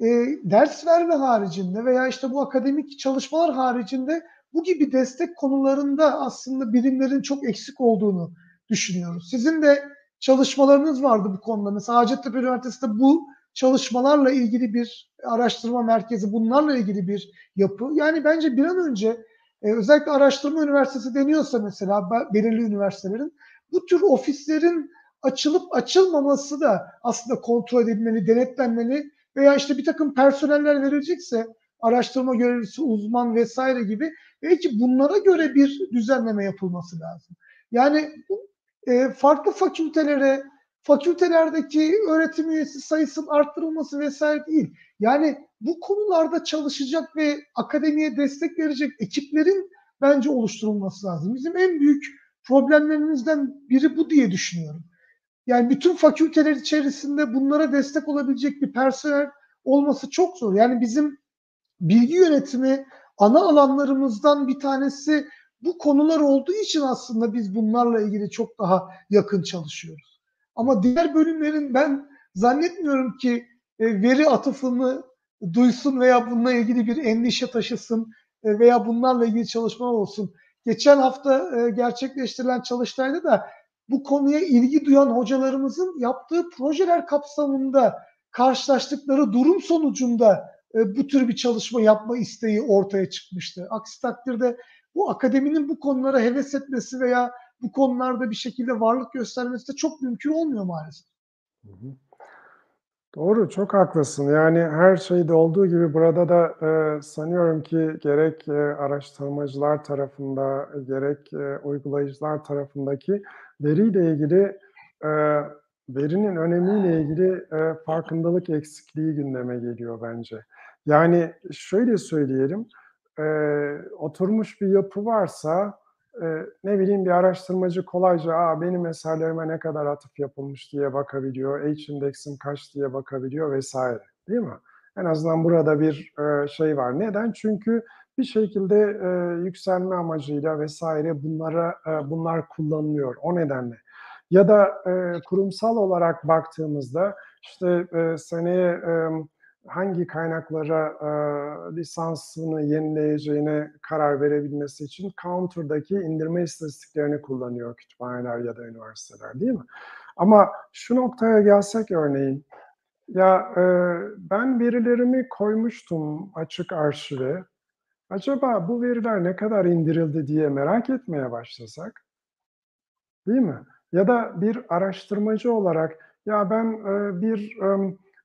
e, ders verme haricinde veya işte bu akademik çalışmalar haricinde bu gibi destek konularında aslında birimlerin çok eksik olduğunu düşünüyoruz. Sizin de çalışmalarınız vardı bu konuda. Mesela Hacettepe Üniversitesi'nde bu çalışmalarla ilgili bir araştırma merkezi, bunlarla ilgili bir yapı. Yani bence bir an önce e, özellikle araştırma üniversitesi deniyorsa mesela belirli üniversitelerin bu tür ofislerin açılıp açılmaması da aslında kontrol edilmeli, denetlenmeli veya işte bir takım personeller verilecekse araştırma görevlisi, uzman vesaire gibi belki bunlara göre bir düzenleme yapılması lazım. Yani e, farklı fakültelere, fakültelerdeki öğretim üyesi sayısının arttırılması vesaire değil. Yani bu konularda çalışacak ve akademiye destek verecek ekiplerin bence oluşturulması lazım. Bizim en büyük problemlerimizden biri bu diye düşünüyorum. Yani bütün fakülteler içerisinde bunlara destek olabilecek bir personel olması çok zor. Yani bizim bilgi yönetimi ana alanlarımızdan bir tanesi bu konular olduğu için aslında biz bunlarla ilgili çok daha yakın çalışıyoruz. Ama diğer bölümlerin ben zannetmiyorum ki e, veri atıfını duysun veya bununla ilgili bir endişe taşısın e, veya bunlarla ilgili çalışmalar olsun. Geçen hafta e, gerçekleştirilen çalıştayda da bu konuya ilgi duyan hocalarımızın yaptığı projeler kapsamında karşılaştıkları durum sonucunda e, bu tür bir çalışma yapma isteği ortaya çıkmıştı. Aksi takdirde bu akademinin bu konulara heves etmesi veya bu konularda bir şekilde varlık göstermesi de çok mümkün olmuyor maalesef. Doğru, çok haklısın. Yani her şeyde olduğu gibi burada da e, sanıyorum ki gerek e, araştırmacılar tarafında, gerek e, uygulayıcılar tarafındaki veriyle ilgili e, verinin önemiyle ilgili e, farkındalık eksikliği gündeme geliyor bence. Yani şöyle söyleyelim, e, oturmuş bir yapı varsa e, ne bileyim bir araştırmacı kolayca Aa, benim eserlerime ne kadar atıf yapılmış diye bakabiliyor, H-indeksim kaç diye bakabiliyor vesaire değil mi? En azından burada bir e, şey var. Neden? Çünkü bir şekilde e, yükselme amacıyla vesaire bunlara e, bunlar kullanılıyor. O nedenle. Ya da e, kurumsal olarak baktığımızda işte e, seneye e, hangi kaynaklara e, lisansını yenileyeceğine karar verebilmesi için Counter'daki indirme istatistiklerini kullanıyor kütüphaneler ya da üniversiteler değil mi? Ama şu noktaya gelsek örneğin, ya e, ben verilerimi koymuştum açık arşive. Acaba bu veriler ne kadar indirildi diye merak etmeye başlasak, değil mi? Ya da bir araştırmacı olarak, ya ben e, bir...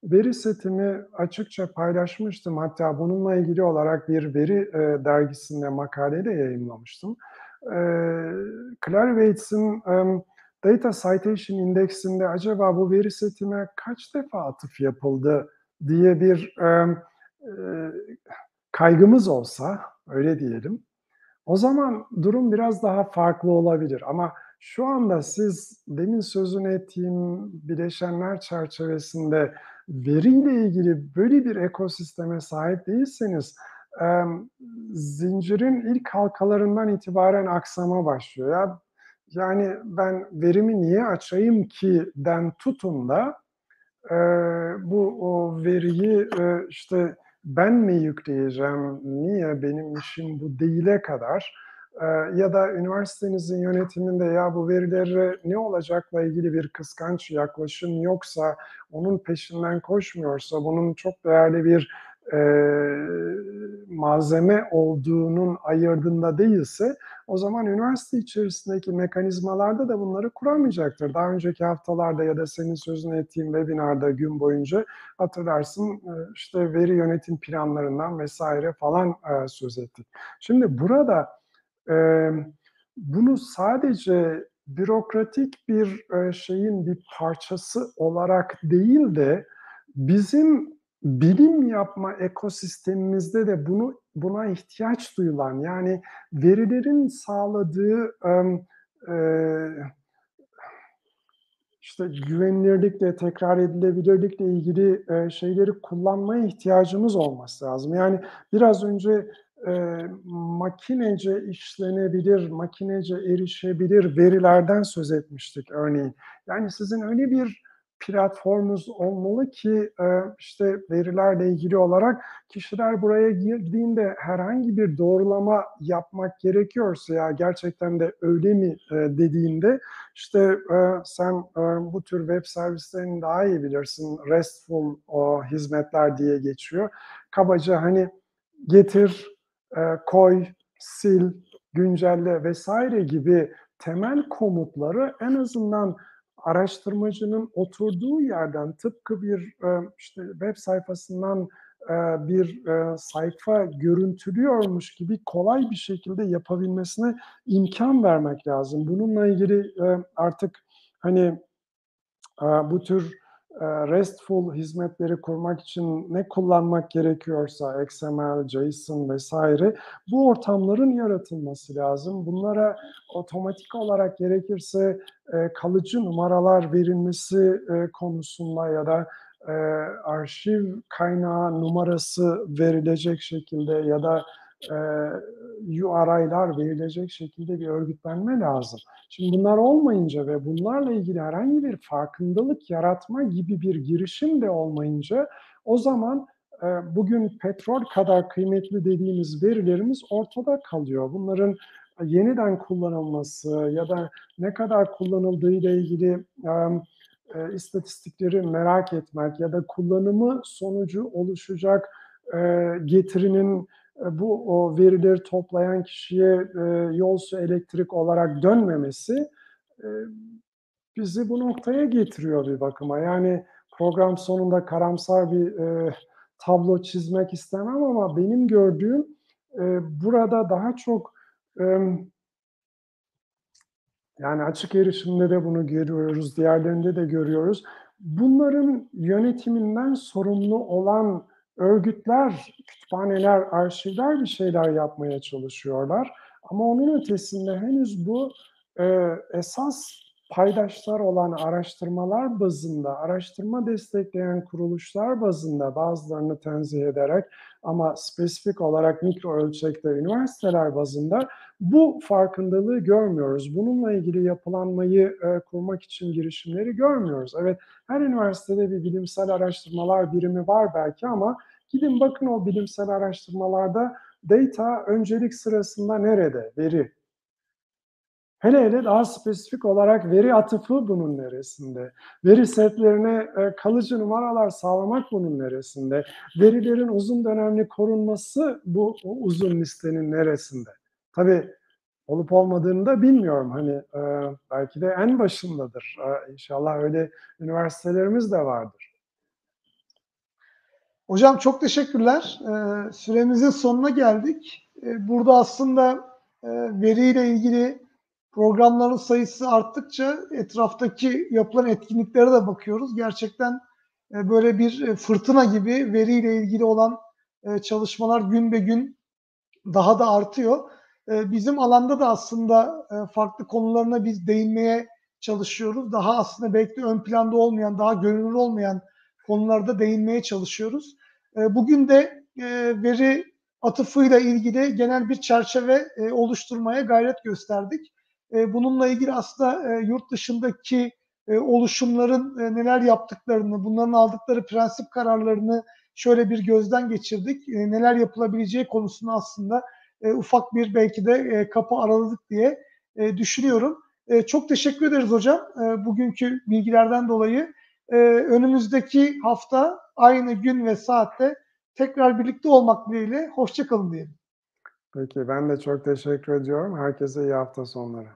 Veri setimi açıkça paylaşmıştım. Hatta bununla ilgili olarak bir veri e, dergisinde makale de yayınlamıştım. E, Clarivates'in Data Citation Index'inde acaba bu veri setime kaç defa atıf yapıldı diye bir e, kaygımız olsa, öyle diyelim, o zaman durum biraz daha farklı olabilir. Ama şu anda siz demin sözünü ettiğim bileşenler çerçevesinde veriyle ilgili böyle bir ekosisteme sahip değilseniz zincirin ilk halkalarından itibaren aksama başlıyor. Ya yani ben verimi niye açayım ki den tutun da bu o veriyi işte ben mi yükleyeceğim, niye? Benim işim bu değile kadar. Ya da üniversitenizin yönetiminde ya bu verileri ne olacakla ilgili bir kıskanç yaklaşım yoksa onun peşinden koşmuyorsa bunun çok değerli bir e, malzeme olduğunun ayırdığında değilse o zaman üniversite içerisindeki mekanizmalarda da bunları kuramayacaktır. Daha önceki haftalarda ya da senin sözünü ettiğim webinarda gün boyunca hatırlarsın işte veri yönetim planlarından vesaire falan e, söz ettik. Şimdi burada e, bunu sadece bürokratik bir e, şeyin bir parçası olarak değil de bizim bilim yapma ekosistemimizde de bunu buna ihtiyaç duyulan yani verilerin sağladığı işte güvenilirlikle, tekrar edilebilirlikle ilgili şeyleri kullanmaya ihtiyacımız olması lazım. Yani biraz önce e, makinece işlenebilir, makinece erişebilir verilerden söz etmiştik örneğin. Yani sizin öyle bir platformumuz olmalı ki e, işte verilerle ilgili olarak kişiler buraya girdiğinde herhangi bir doğrulama yapmak gerekiyorsa ya gerçekten de öyle mi e, dediğinde işte e, sen bu tür web servislerini daha iyi bilirsin. RESTful o hizmetler diye geçiyor. Kabaca hani getir, koy, sil, güncelle vesaire gibi temel komutları en azından araştırmacının oturduğu yerden tıpkı bir e, işte web sayfasından e, bir e, sayfa görüntülüyormuş gibi kolay bir şekilde yapabilmesine imkan vermek lazım. Bununla ilgili artık hani bu tür RESTful hizmetleri kurmak için ne kullanmak gerekiyorsa XML, JSON vesaire bu ortamların yaratılması lazım. Bunlara otomatik olarak gerekirse kalıcı numaralar verilmesi konusunda ya da arşiv kaynağı numarası verilecek şekilde ya da URI'lar verilecek şekilde bir örgütlenme lazım. Şimdi bunlar olmayınca ve bunlarla ilgili herhangi bir farkındalık yaratma gibi bir girişim de olmayınca o zaman bugün petrol kadar kıymetli dediğimiz verilerimiz ortada kalıyor. Bunların yeniden kullanılması ya da ne kadar kullanıldığı ile ilgili e, istatistikleri merak etmek ya da kullanımı sonucu oluşacak e, getirinin e, bu o verileri toplayan kişiye e, yol su elektrik olarak dönmemesi e, bizi bu noktaya getiriyor bir bakıma. Yani program sonunda karamsar bir e, tablo çizmek istemem ama benim gördüğüm e, burada daha çok e, yani açık erişimde de bunu görüyoruz, diğerlerinde de görüyoruz. Bunların yönetiminden sorumlu olan örgütler, kütüphaneler, arşivler bir şeyler yapmaya çalışıyorlar. Ama onun ötesinde henüz bu e, esas paydaşlar olan araştırmalar bazında, araştırma destekleyen kuruluşlar bazında bazılarını tenzih ederek ama spesifik olarak mikro ölçekte üniversiteler bazında bu farkındalığı görmüyoruz. Bununla ilgili yapılanmayı e, kurmak için girişimleri görmüyoruz. Evet her üniversitede bir bilimsel araştırmalar birimi var belki ama gidin bakın o bilimsel araştırmalarda data öncelik sırasında nerede? Veri. Hele hele daha spesifik olarak veri atıfı bunun neresinde? Veri setlerine e, kalıcı numaralar sağlamak bunun neresinde? Verilerin uzun dönemli korunması bu uzun listenin neresinde? Tabii olup olmadığını da bilmiyorum. Hani e, belki de en başındadır. E, inşallah öyle üniversitelerimiz de vardır. Hocam çok teşekkürler. E, süremizin sonuna geldik. E, burada aslında e, veriyle ilgili programların sayısı arttıkça etraftaki yapılan etkinliklere de bakıyoruz. Gerçekten e, böyle bir e, fırtına gibi veriyle ilgili olan e, çalışmalar gün be gün daha da artıyor. E, bizim alanda da aslında e, farklı konularına biz değinmeye çalışıyoruz. Daha aslında belki ön planda olmayan, daha görünür olmayan konularda değinmeye çalışıyoruz. E, bugün de e, veri atıfıyla ilgili genel bir çerçeve e, oluşturmaya gayret gösterdik. E, bununla ilgili aslında yurt dışındaki oluşumların neler yaptıklarını, bunların aldıkları prensip kararlarını şöyle bir gözden geçirdik. Neler yapılabileceği konusunu aslında e, ufak bir belki de e, kapı araladık diye e, düşünüyorum. E, çok teşekkür ederiz hocam e, bugünkü bilgilerden dolayı. E, önümüzdeki hafta aynı gün ve saatte tekrar birlikte olmak dileğiyle. Hoşçakalın diyelim. Peki ben de çok teşekkür ediyorum. Herkese iyi hafta sonları.